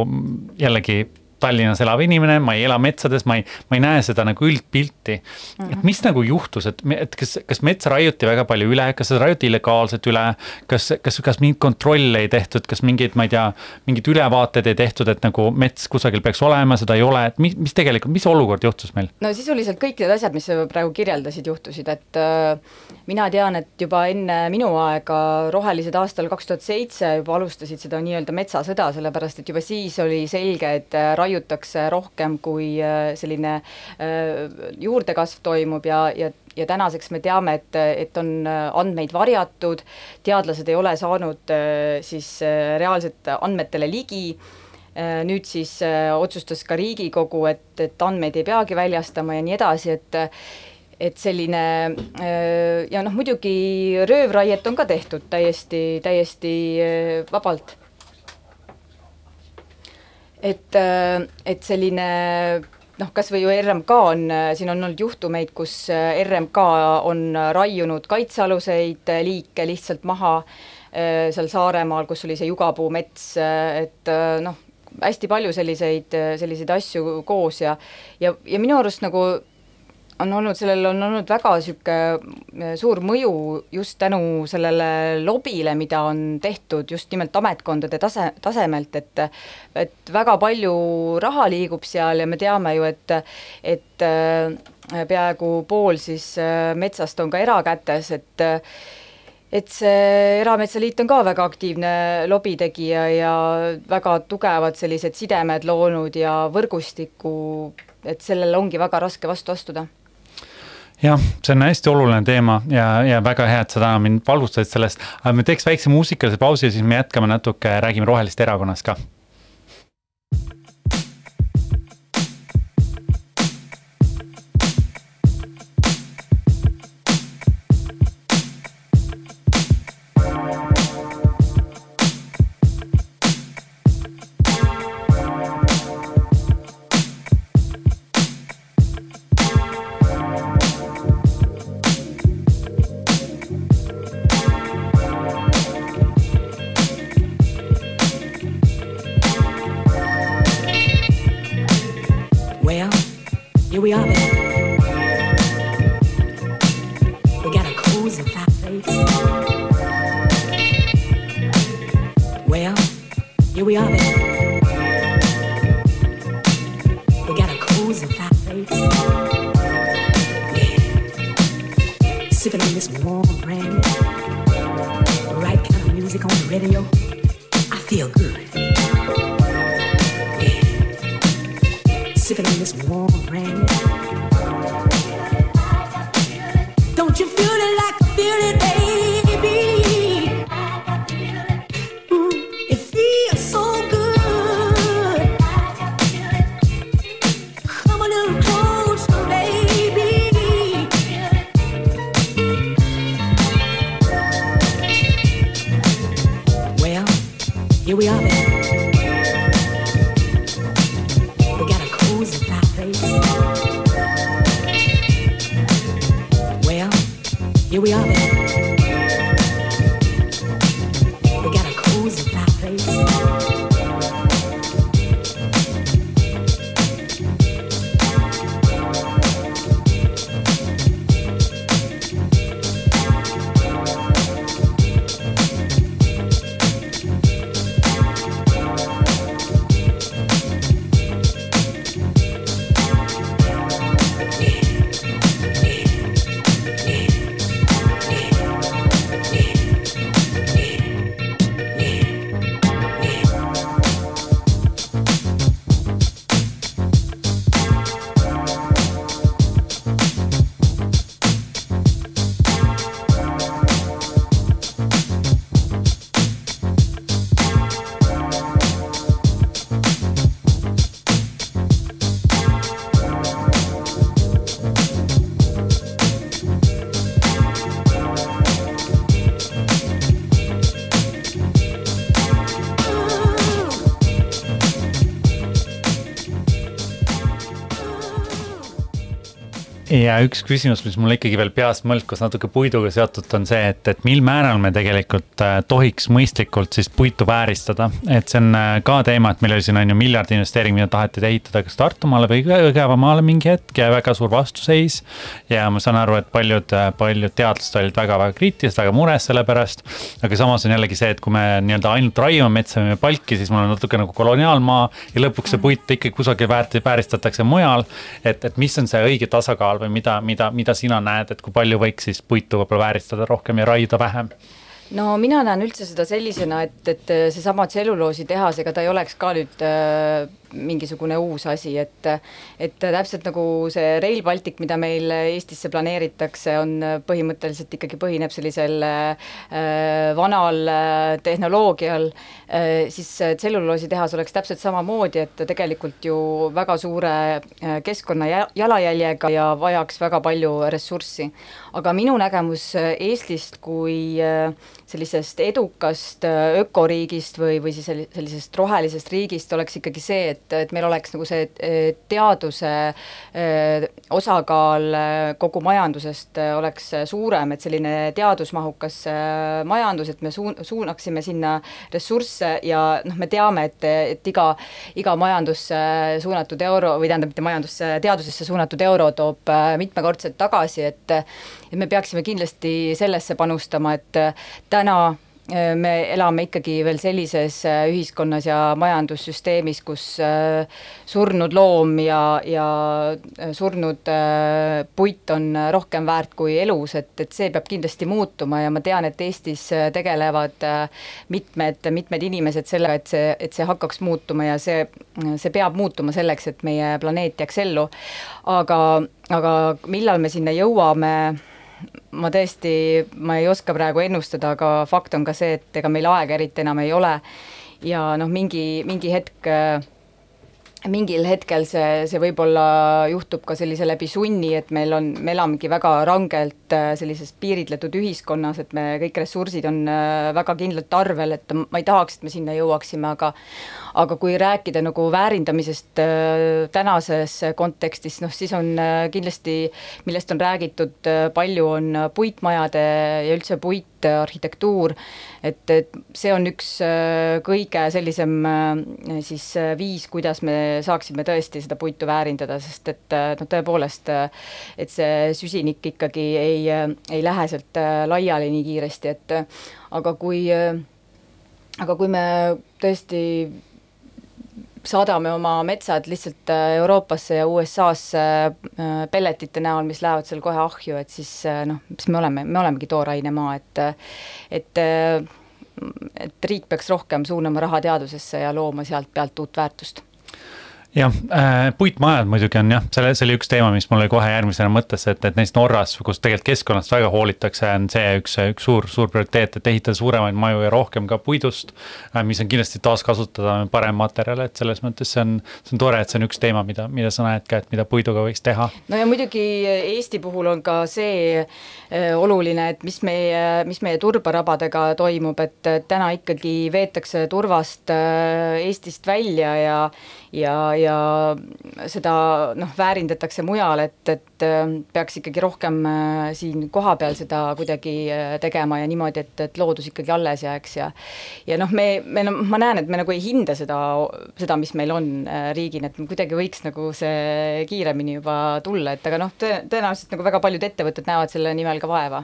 jällegi Tallinnas elav inimene, ma ei ela metsades, ma ei, ma ei näe seda nagu üldpilti mm. -hmm. et mis nagu juhtus, et, et kas, kas metsa raiuti väga palju üle, kas seda raiuti illegaalselt üle, kas, kas, kas mingeid kontrolle ei tehtud, kas mingeid, ma ei tea, mingeid ülevaateid ei tehtud, et nagu mets kusagil peaks olema, seda ei ole, et mis, mis tegelikult, mis olukord juhtus meil? no sisuliselt kõik need asjad, mis sa praegu kirjeldasid, juhtusid, et äh, mina tean, et juba enne minu aega rohelised aastal kaks tuhat seitse juba alustasid seda nii-öelda metsasõda, sellepärast et juba siis oli selge, et äh, raiutakse rohkem, kui äh, selline äh, juurdekasv toimub ja, ja ja tänaseks me teame, et, et on äh, andmeid varjatud, teadlased ei ole saanud siis reaalselt andmetele ligi, nüüd siis otsustas ka Riigikogu, et, et andmeid ei peagi väljastama ja nii edasi, et et selline ja noh, muidugi röövraiet on ka tehtud täiesti, täiesti vabalt et, äh, et selline noh, kas või ju RMK on, siin on olnud juhtumeid, kus äh, RMK on raiunud kaitsealuseid liike lihtsalt maha, seal Saaremaal, kus oli see jugapuumets, et noh, hästi palju selliseid, selliseid asju koos ja ja, ja minu arust nagu on olnud, sellel on olnud väga niisugune suur mõju just tänu sellele lobile, mida on tehtud just nimelt ametkondade tase, tasemelt, et et väga palju raha liigub seal ja me teame ju, et et peaaegu pool siis metsast on ka erakätes, et et see Erametsaliit on ka väga aktiivne lobitegija ja väga tugevad sellised sidemed loonud ja võrgustiku, et sellele ongi väga raske vastu astuda jah, see on hästi oluline teema ja, ja väga hea, et sa täna mind valgustasid sellest, me teeks väikse muusikalise pausi siis me jätkame natuke, räägime Rohelist erakonnast ka we are. Ja üks küsimus, mis mul ikkagi veel peas mõlkus natuke puiduga seotud, on see, et, et mil määral me tegelikult äh, tohiks mõistlikult siis puitu vääristada. et see on äh, ka teema, et meil oli siin on ju miljard investeering, mida taheti ehitada kas Tartumaale või Jõgevamaale mingi hetk ja väga suur vastuseis. ja ma saan aru, et paljud, äh, paljud teadlased olid väga-väga kriitilised, väga mures selle pärast. aga samas on jällegi see, et kui me nii-öelda ainult raiume metsa, müüme palki, siis mul on natuke nagu koloniaalmaa ja lõpuks see puit ikkagi kusagil väärt-, vääristatakse mujal. et, et mis on see õige tasakaal või mida, mida, mida sina näed, et kui palju võiks siis puitu võib-olla vääristada rohkem ja raiuda vähem? no mina näen üldse seda sellisena, et, et seesama tselluloositehas, ega ta ei oleks ka nüüd äh, mingisugune uus asi, et et täpselt nagu see Rail Baltic, mida meil Eestisse planeeritakse, on põhimõtteliselt ikkagi põhineb sellisel äh, vanal äh, tehnoloogial äh,, siis tselluloositehas oleks täpselt samamoodi, et tegelikult ju väga suure keskkonna jalajäljega ja vajaks väga palju ressurssi. aga minu nägemus Eestist kui sellisest edukast äh, ökoriigist või, või siis sellisest rohelisest riigist oleks ikkagi see, et et, meil oleks nagu see teaduse eh, osakaal eh, kogu majandusest oleks suurem, et selline teadusmahukas majandus, et me suun-, suunaksime sinna ressursse ja noh, me teame, et, et iga, iga majandusse suunatud euro või tähendab, mitte majandusse, teadusesse suunatud euro toob mitmekordselt tagasi, et et me peaksime kindlasti sellesse panustama, et täna eh, me elame ikkagi veel sellises eh, ühiskonnas ja majandussüsteemis, kus eh, surnud loom ja, ja surnud puit on rohkem väärt kui elus, et, et see peab kindlasti muutuma ja ma tean, et Eestis tegelevad mitmed, mitmed inimesed sellega, et see, et see hakkaks muutuma ja see, see peab muutuma selleks, et meie planeet jääks ellu. aga, aga millal me sinna jõuame, ma tõesti, ma ei oska praegu ennustada, aga fakt on ka see, et ega meil aega eriti enam ei ole. ja noh, mingi, mingi hetk, mingil hetkel see, see võib-olla juhtub ka sellise läbi sunni, et meil on, me elamegi väga rangelt äh, sellises piiritletud ühiskonnas, et me kõik ressursid on äh, väga kindlalt arvel, et ma ei tahaks, et me sinna jõuaksime, aga aga kui rääkida nagu väärindamisest äh, tänases kontekstis, noh siis on äh, kindlasti, millest on räägitud äh, palju, on puitmajade ja üldse puitarhitektuur, et, et see on üks kõige sellisem siis viis, kuidas me saaksime tõesti seda puitu väärindada, sest et noh, tõepoolest, et see süsinik ikkagi ei, ei lähe sealt laiali nii kiiresti, et aga kui aga kui me tõesti saadame oma metsad lihtsalt äh, Euroopasse ja USA-sse äh, pelletite näol, mis lähevad seal kohe ahju, et siis äh, noh, mis me oleme, me olemegi toorainemaa, et et et riik peaks rohkem suunama raha teadusesse ja looma sealt pealt uut väärtust jah äh,, puitmajad muidugi on jah, selle, see oli üks teema, mis mul oli kohe järgmisena mõttesse, et, et näiteks Norras, kus tegelikult keskkonnast väga hoolitakse, on see üks, üks suur, suur prioriteet, et ehitada suuremaid maju ja rohkem ka puidust äh,. mis on kindlasti taaskasutada parem materjal, et selles mõttes see on, see on tore, et see on üks teema, mida, mida sa näed ka, et mida puiduga võiks teha. no ja muidugi Eesti puhul on ka see äh, oluline, et mis meie, mis meie turbarabadega toimub, et täna ikkagi veetakse turvast äh, Eestist välja ja ja, ja seda noh, väärindatakse mujal, et, et äh, peaks ikkagi rohkem äh, siin kohapeal seda kuidagi äh, tegema ja niimoodi, et, et loodus ikkagi alles jääks ja ja noh, me, me, ma näen, et me nagu ei hinda seda, seda, mis meil on riigina, et kuidagi võiks nagu see kiiremini juba tulla, et aga noh, tõenäoliselt nagu väga paljud ettevõtted näevad selle nimel ka vaeva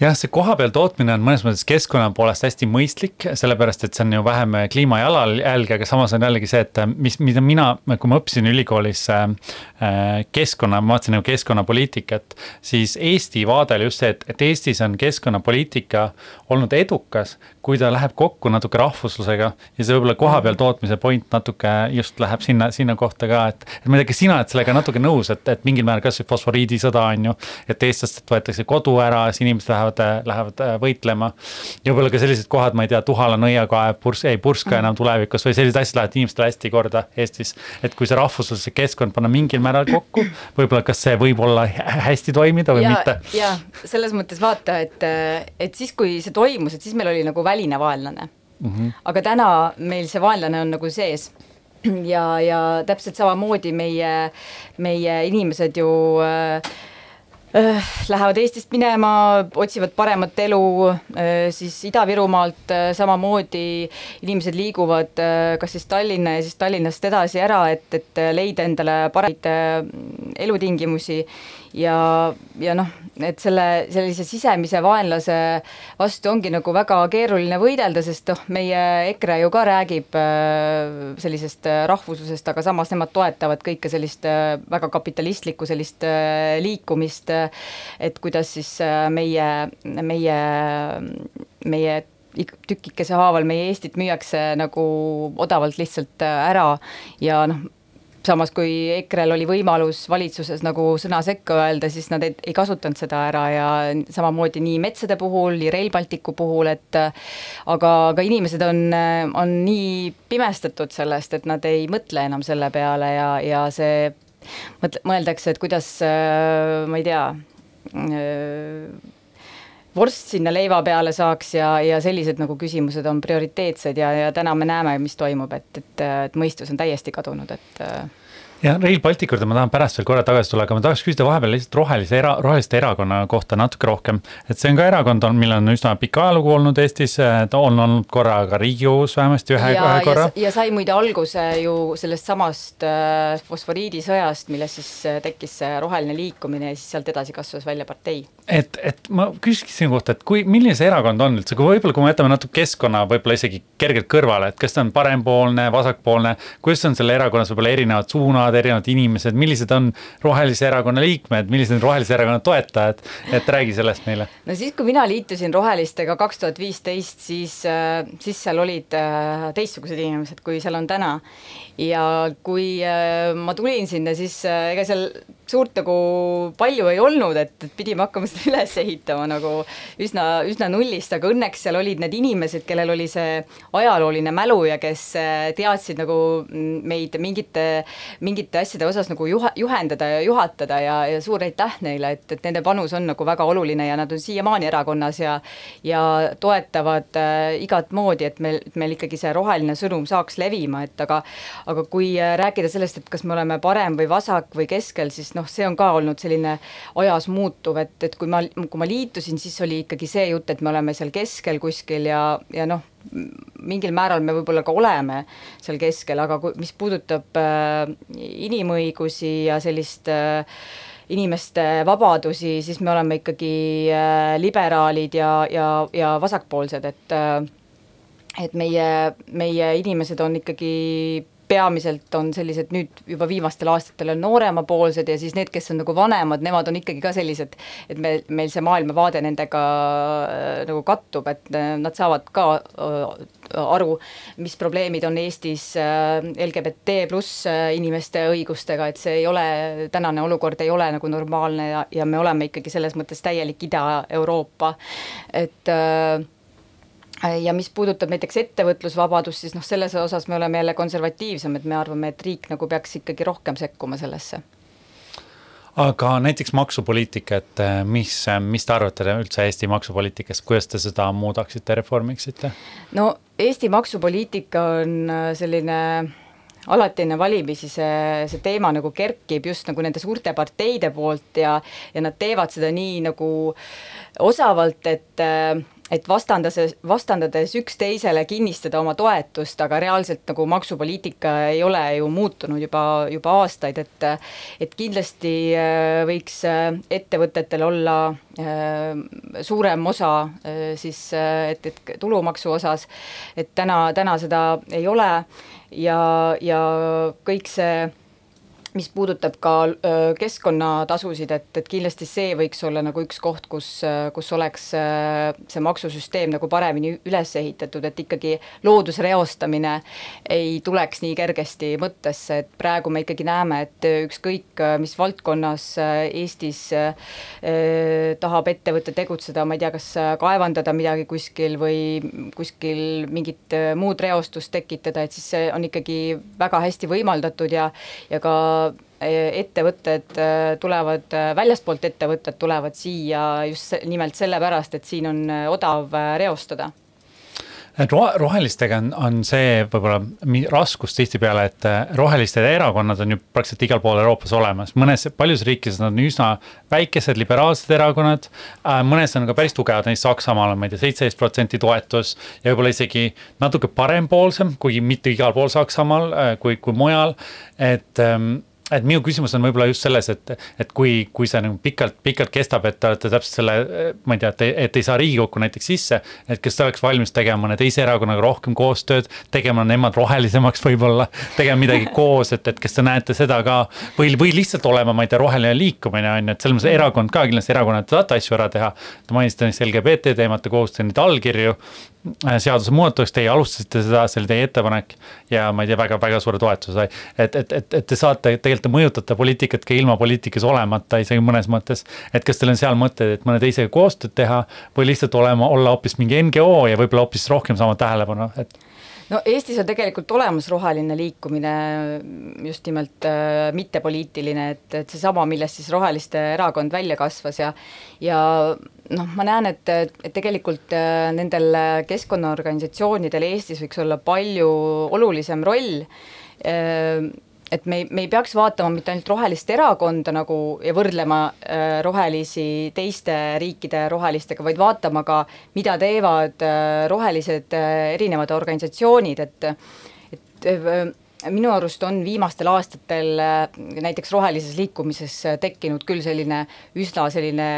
jah, see kohapeal tootmine on mõnes mõttes keskkonna poolest hästi mõistlik, sellepärast et see on ju vähem kliimajalajälge, aga samas on jällegi see, et mis, mida mina, kui ma õppisin ülikoolis äh, keskkonna, ma vaatasin nagu keskkonnapoliitikat, siis Eesti vaade oli just see, et, et Eestis on keskkonnapoliitika olnud edukas, kui ta läheb kokku natuke rahvuslusega ja see võib-olla kohapeal tootmise point natuke just läheb sinna, sinna kohta ka, et, et ma ei tea, kas sina oled sellega natuke nõus, et, et mingil määral kasvõi fosforiidisõda on ju, et eestlastelt võetakse kodu ära, siis inimesed lähevad lähevad, lähevad äh, võitlema. ja võib-olla ka sellised kohad, ma ei tea, Tuhala nõiakaev, purs-, ei purska enam tulevikus või sellised asjad lähevad inimestele hästi korda Eestis. et kui see rahvusluslik keskkond panna mingil määral kokku, võib-olla kas see võib olla hästi toimida või ja, mitte? jaa, selles mõttes vaata, et, et siis, kui see toimus, et siis meil oli nagu väline vaenlane mm. -hmm. aga täna meil see vaenlane on nagu sees ja, ja täpselt samamoodi meie, meie inimesed ju Äh, lähevad Eestist minema, otsivad paremat elu, äh, siis Ida-Virumaalt äh, samamoodi inimesed liiguvad kas siis Tallinna ja siis Tallinnast edasi ära, et, et leida endale paremaid elutingimusi. Ja, ja noh, et selle, sellise sisemise vaenlase vastu ongi nagu väga keeruline võidelda, sest noh, meie EKRE ju ka räägib äh, sellisest äh, rahvuslusest, aga samas nemad toetavad kõike sellist äh, väga kapitalistlikku sellist liikumist, et kuidas siis meie, meie, meie tükikese haaval meie Eestit müüakse nagu odavalt lihtsalt ära ja noh, samas kui EKRE-l oli võimalus valitsuses nagu sõna sekka öelda, siis nad ei, ei kasutanud seda ära ja samamoodi nii metsade puhul, nii Rail Balticu puhul, et aga, aga inimesed on, on nii pimestatud sellest, et nad ei mõtle enam selle peale ja, ja see mõtle, mõeldakse, et kuidas ma ei tea, vorst sinna leiva peale saaks ja, ja sellised nagu küsimused on prioriteetsed ja, ja täna me näeme, mis toimub, et, et, et mõistus on täiesti kadunud, et ja Rail Balticu juurde ma tahan pärast veel korra tagasi tulla, aga ma tahaks küsida vahepeal lihtsalt rohelise era, roheliste erakonna kohta natuke rohkem. et see on ka erakond, on, millel on üsna pikk ajalugu olnud Eestis, ta on olnud korra ka Riigikogus vähemasti ühe, ühe korra. ja sai muide alguse ju sellest samast äh, fosforiidisõjast, millest siis äh, tekkis see roheline liikumine ja siis sealt edasi kasvas välja partei. et, et ma küsiksin sinu kohta, et kui, milline see erakond on üldse, kui võib-olla, kui me jätame natuke keskkonna võib-olla isegi kergelt kõrvale, et kas ta on parempoolne, vasakpoolne, kuidas on selle erakonnas võib-olla erinevad suunad, needsamad erinevad inimesed, millised on Rohelise Erakonna liikmed, millised on Rohelise Erakonna toetajad, et räägi sellest meile. no siis, kui mina liitusin Rohelistega kaks tuhat viisteist, siis, äh, siis seal olid äh, teistsugused inimesed, kui seal on täna. ja kui äh, ma tulin sinna, siis ega seal suurt nagu palju ei olnud, et, et pidime hakkama seda üles ehitama nagu üsna, üsna nullist, aga õnneks seal olid need inimesed, kellel oli see ajalooline mälu ja kes teadsid nagu meid mingite, mingite asjade osas nagu juha-, juhendada ja juhatada ja, ja suur aitäh neile, et, et nende panus on nagu väga oluline ja nad on siiamaani erakonnas ja ja toetavad äh, igat moodi, et meil, et meil ikkagi see roheline sõnum saaks levima, et aga aga kui äh, rääkida sellest, et kas me oleme parem või vasak või keskel, siis noh, noh, see on ka olnud selline ajas muutuv, et, et kui ma, kui ma liitusin, siis oli ikkagi see jutt, et me oleme seal keskel kuskil ja, ja noh, mingil määral me võib-olla ka oleme seal keskel, aga kui, mis puudutab äh, inimõigusi ja sellist äh, inimeste vabadusi, siis me oleme ikkagi äh, liberaalid ja, ja, ja vasakpoolsed, et äh, et meie, meie inimesed on ikkagi peamiselt on sellised nüüd juba viimastel aastatel on nooremapoolsed ja siis need, kes on nagu vanemad, nemad on ikkagi ka sellised, et me, meil see maailmavaade nendega äh, nagu kattub, et äh, nad saavad ka äh, aru, mis probleemid on Eestis LGBT pluss inimeste õigustega, et see ei ole, tänane olukord ei ole nagu normaalne ja, ja me oleme ikkagi selles mõttes täielik Ida-Euroopa, et äh, ja mis puudutab näiteks ettevõtlusvabadust, siis noh, selles osas me oleme jälle konservatiivsemad, me arvame, et riik nagu peaks ikkagi rohkem sekkuma sellesse aga näiteks maksupoliitika, et eh, mis, mis te arvate üldse Eesti maksupoliitikast, kuidas te seda muudaksite, reformiksite? no Eesti maksupoliitika on äh, selline alati enne valimisi see, see teema nagu kerkib just nagu nende suurte parteide poolt ja ja nad teevad seda nii nagu osavalt, et äh, et vastandades, vastandades üksteisele kinnistada oma toetust, aga reaalselt nagu maksupoliitika ei ole ju muutunud juba, juba aastaid, et et kindlasti äh, võiks äh, ettevõtetel olla äh, suurem osa siis, et, et tulumaksu osas, et täna, täna seda ei ole ja, ja kõik see mis puudutab ka keskkonnatasusid, et, et kindlasti see võiks olla nagu üks koht, kus, kus oleks see maksusüsteem nagu paremini üles ehitatud, et ikkagi looduse reostamine ei tuleks nii kergesti mõttesse, et praegu me ikkagi näeme, et ükskõik mis valdkonnas Eestis eh, tahab ettevõte tegutseda, ma ei tea, kas kaevandada midagi kuskil või kuskil mingit muud reostust tekitada, et siis see on ikkagi väga hästi võimaldatud ja, ja ka ettevõtted eh, tulevad, eh, väljastpoolt ettevõtted tulevad siia just nimelt sellepärast, et siin on odav reostada rohelistega on, on see võib-olla raskus tihtipeale, et roheliste erakonnad on ju praktiliselt igal pool Euroopas olemas, mõnes, paljudes riikides nad on üsna väikesed liberaalsed erakonnad. mõnes on ka päris tugevad, näiteks Saksamaal on, ma ei tea, seitseteist protsenti toetus ja võib-olla isegi natuke parempoolsem, kuigi mitte igal pool Saksamaal kui, kui mujal, et ähm, et minu küsimus on võib-olla just selles, et, et kui, kui see nagu pikalt, pikalt kestab, et te olete täpselt selle, ma ei tea, et, et ei saa Riigikokku näiteks sisse. et kas te oleks valmis tegema mõne teise erakonnaga rohkem koostööd, tegema nemad rohelisemaks võib-olla, tegema midagi koos, et, et kas te näete seda ka. või, või lihtsalt olema, ma ei tea, roheline liikumine on ju, et selles mõttes erakond ka kindlasti erakonnad tahavad asju ära teha. Te mainisite näiteks LGBT teemat, te koostate neid allkirju seadusemuudatust, teie alustasite seda, see oli teie ettepanek ja ma ei tea väga,, väga-väga suure toetuse sai. et, et, et, et te saate, tegelikult te mõjutate poliitikat ka ilma poliitikas olemata isegi mõnes mõttes. et kas teil on seal mõtteid, et mõne teisega koostööd teha või lihtsalt olema, olla hoopis mingi NGO ja võib-olla hoopis rohkem saama tähelepanu, et no Eestis on tegelikult olemas roheline liikumine, just nimelt äh, mittepoliitiline, et, et seesama, millest siis Roheliste Erakond välja kasvas ja ja noh, ma näen, et, et tegelikult äh, nendel keskkonnaorganisatsioonidel Eestis võiks olla palju olulisem roll äh, et me ei, me ei peaks vaatama mitte ainult rohelist erakonda nagu ja võrdlema äh, rohelisi teiste riikide rohelistega, vaid vaatama ka, mida teevad äh, rohelised äh, erinevad organisatsioonid, et et äh, minu arust on viimastel aastatel äh, näiteks rohelises liikumises äh, tekkinud küll selline üsna selline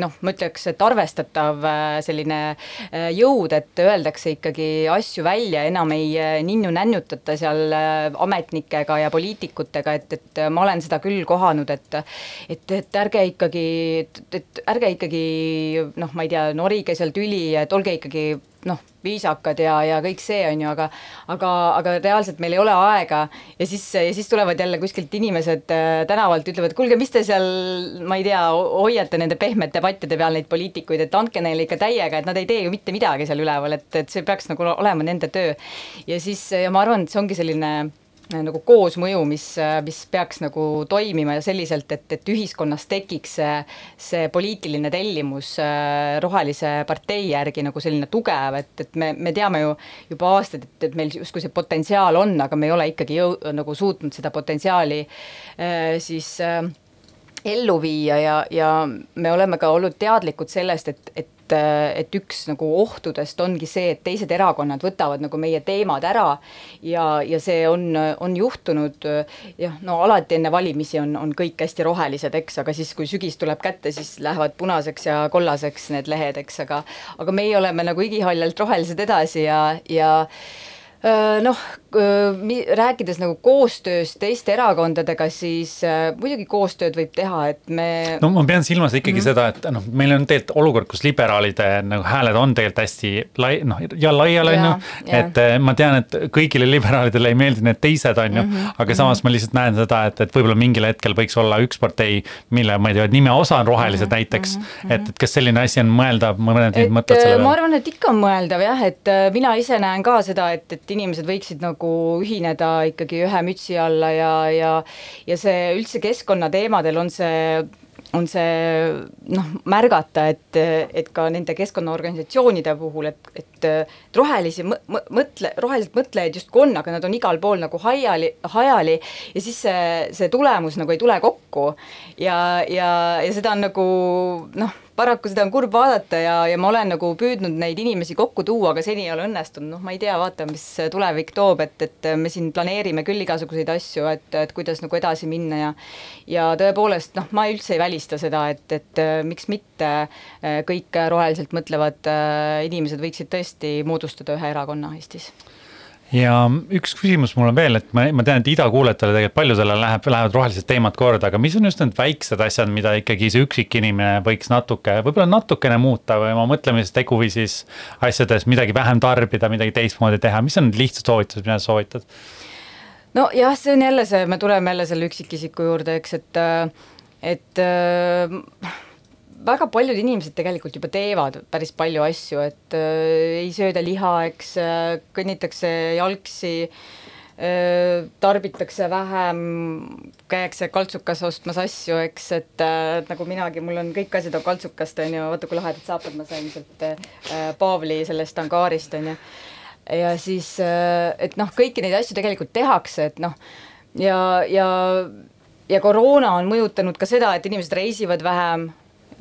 noh, ma ütleks, et arvestatav äh, selline äh, jõud, et öeldakse ikkagi asju välja, enam ei äh, ninnu-nännutata seal ametnikega ja poliitikutega, et, et ma olen seda küll kohanud, et et, et ärge ikkagi, et, ärge ikkagi noh, ma ei tea, norige seal tüli, et olge ikkagi noh, viisakad ja, ja kõik see, on ju, aga aga, aga reaalselt meil ei ole aega ja siis, ja siis tulevad jälle kuskilt inimesed äh, tänavalt, ütlevad, kuulge, mis te seal, ma ei tea, hoiate nende pehmete pattide peal neid poliitikuid, et andke neile ikka täiega, et nad ei tee ju mitte midagi seal üleval, et, et see peaks nagu olema nende töö. ja siis, ja ma arvan, et see ongi selline nagu koosmõju, mis, mis peaks nagu toimima ja selliselt, et, et ühiskonnas tekiks see, see poliitiline tellimus äh, rohelise partei järgi nagu selline tugev, et, et me, me teame ju juba aastaid, et, et meil justkui see potentsiaal on, aga me ei ole ikkagi jõu-, nagu suutnud seda potentsiaali äh, siis äh, ellu viia ja, ja me oleme ka olnud teadlikud sellest, et, et et üks nagu ohtudest ongi see, et teised erakonnad võtavad nagu meie teemad ära ja, ja see on, on juhtunud. Jah, no alati enne valimisi on, on kõik hästi rohelised, eks, aga siis, kui sügis tuleb kätte, siis lähevad punaseks ja kollaseks need lehed, eks, aga aga meie oleme nagu igihaljalt rohelised edasi ja, ja noh, rääkides nagu koostööst teiste erakondadega, siis äh, muidugi koostööd võib teha, et me. no ma pean silmas ikkagi mm -hmm. seda, et noh, meil on tegelikult olukord, kus liberaalide nagu hääled on tegelikult hästi lai, noh ja laial on ju. et äh, ma tean, et kõigile liberaalidele ei meeldi need teised, on ju mm, -hmm. aga samas mm -hmm. ma lihtsalt näen seda, et, et võib-olla mingil hetkel võiks olla üks partei, mille ma ei tea, nime osa on rohelised mm -hmm. näiteks mm. -hmm. et, et kas selline asi on mõeldav, mõned mõtted selle peale? ma arvan, et ikka on mõeldav jah, et äh, mina ise näen ka seda, et, et inimesed võiksid nagu ühineda ikkagi ühe mütsi alla ja, ja ja see üldse keskkonnateemadel on see on see noh, märgata, et, et ka nende keskkonnaorganisatsioonide puhul, et, et rohelisi mõtle, rohelised mõtlejaid justkui on, aga nad on igal pool nagu haiali, hajali ja siis see, see tulemus nagu ei tule kokku. ja, ja, ja seda on nagu noh, paraku seda on kurb vaadata ja, ja ma olen nagu püüdnud neid inimesi kokku tuua, aga seni ei ole õnnestunud, noh, ma ei tea, vaatame, mis tulevik toob, et, et me siin planeerime küll igasuguseid asju, et, et kuidas nagu edasi minna ja ja tõepoolest, noh, ma üldse ei välista seda, et, et miks mitte kõik roheliselt mõtlevad inimesed võiksid tõesti moodustada ühe erakonna Eestis ja üks küsimus mul on veel, et ma, ma tean, et idakuulajatele tegelikult paljudele läheb, lähevad rohelised teemad korda, aga mis on just need väiksed asjad, mida ikkagi see üksikinimene võiks natuke, võib-olla natukene muuta või oma mõtlemises, teguviisis asjades midagi vähem tarbida, midagi teistmoodi teha, mis on need lihtsad soovitused, mida sa soovitad? nojah, see on jälle see, me tuleme jälle selle üksikisiku juurde, eks, et, et äh, väga paljud inimesed tegelikult juba teevad päris palju asju, et äh, ei sööda liha, eks äh, kõnnitakse jalgsi äh,, tarbitakse vähem, käiakse kaltsukas ostmas asju, eks, et äh, nagu minagi, mul on kõik asjad on kaltsukast, on ju, vaata kui lahedad saapad ma sain sealt äh, Paavli sellest angaarist, on ju. ja siis äh,, et noh, kõiki neid asju tegelikult tehakse, et noh, ja, ja ja koroona on mõjutanud ka seda, et inimesed reisivad vähem,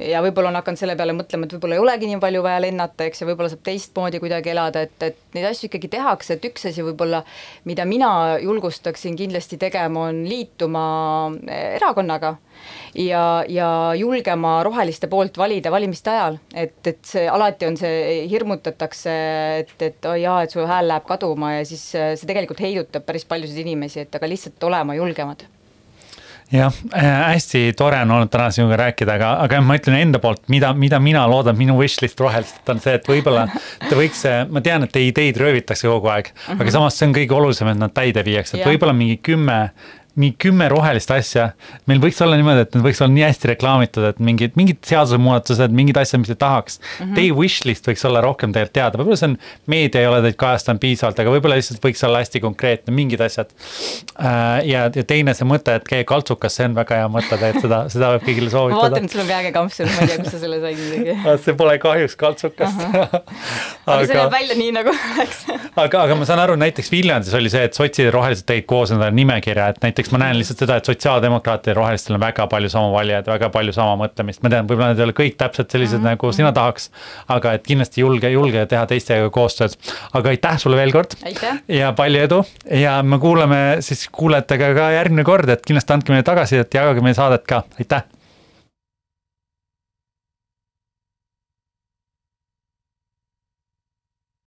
ja võib-olla on hakanud selle peale mõtlema, et võib-olla ei olegi nii palju vaja lennata, eks, ja võib-olla saab teistmoodi kuidagi elada, et, et neid asju ikkagi tehakse, et üks asi võib-olla, mida mina julgustaksin kindlasti tegema, on liituma erakonnaga ja, ja julgema roheliste poolt valida valimiste ajal, et, et see alati on see, hirmutatakse, et, et oi oh jaa, et su hääl läheb kaduma ja siis see tegelikult heidutab päris paljusid inimesi, et aga lihtsalt olema julgemad jah äh,, hästi tore on olnud täna sinuga rääkida, aga, aga ma ütlen enda poolt, mida, mida mina loodan, minu wishlist rohelist on see, et võib-olla ta võiks, ma tean, et ideid röövitakse kogu aeg, aga mhm. samas see on kõige olulisem, et nad täide viiakse, et võib-olla mingi kümme nii kümme rohelist asja. meil võiks olla niimoodi, et need võiks olla nii hästi reklaamitud, et mingid, mingid seadusemuudatused, mingid asjad, mis te tahaks mm. -hmm. Teie wish list võiks olla rohkem tegelikult teada, võib-olla see on, meedia ei ole teid kajastanud piisavalt, aga võib-olla lihtsalt võiks olla hästi konkreetne, mingid asjad. Äh, ja, ja teine see mõte, et käi kaltsukas, see on väga hea mõte, tegelikult seda, seda võib kõigile ma soovitada vaatan, et sul on peaga kampsun, ma ei tea, kust sa selle said muidugi. see pole kahjuks kaltsukas aga see näeb välja nii, nagu oleks. aga, aga ma saan aru, näiteks Viljandis oli see, et sotsid ja rohelised tegid koos endale nimekirja, et näiteks ma näen lihtsalt seda, et sotsiaaldemokraatidel rohelistel on väga palju sama valijaid, väga palju sama mõtlemist, ma tean, võib-olla need ei ole kõik täpselt sellised mm -hmm. nagu sina tahaks. aga et kindlasti julge, julge teha teistega koostööd, aga aitäh sulle veel kord ja palju edu! Ja me kuulame siis kuulajatega ka järgmine kord, et kindlasti andke meile tagasisidet, jagage meie saadet ka, aitäh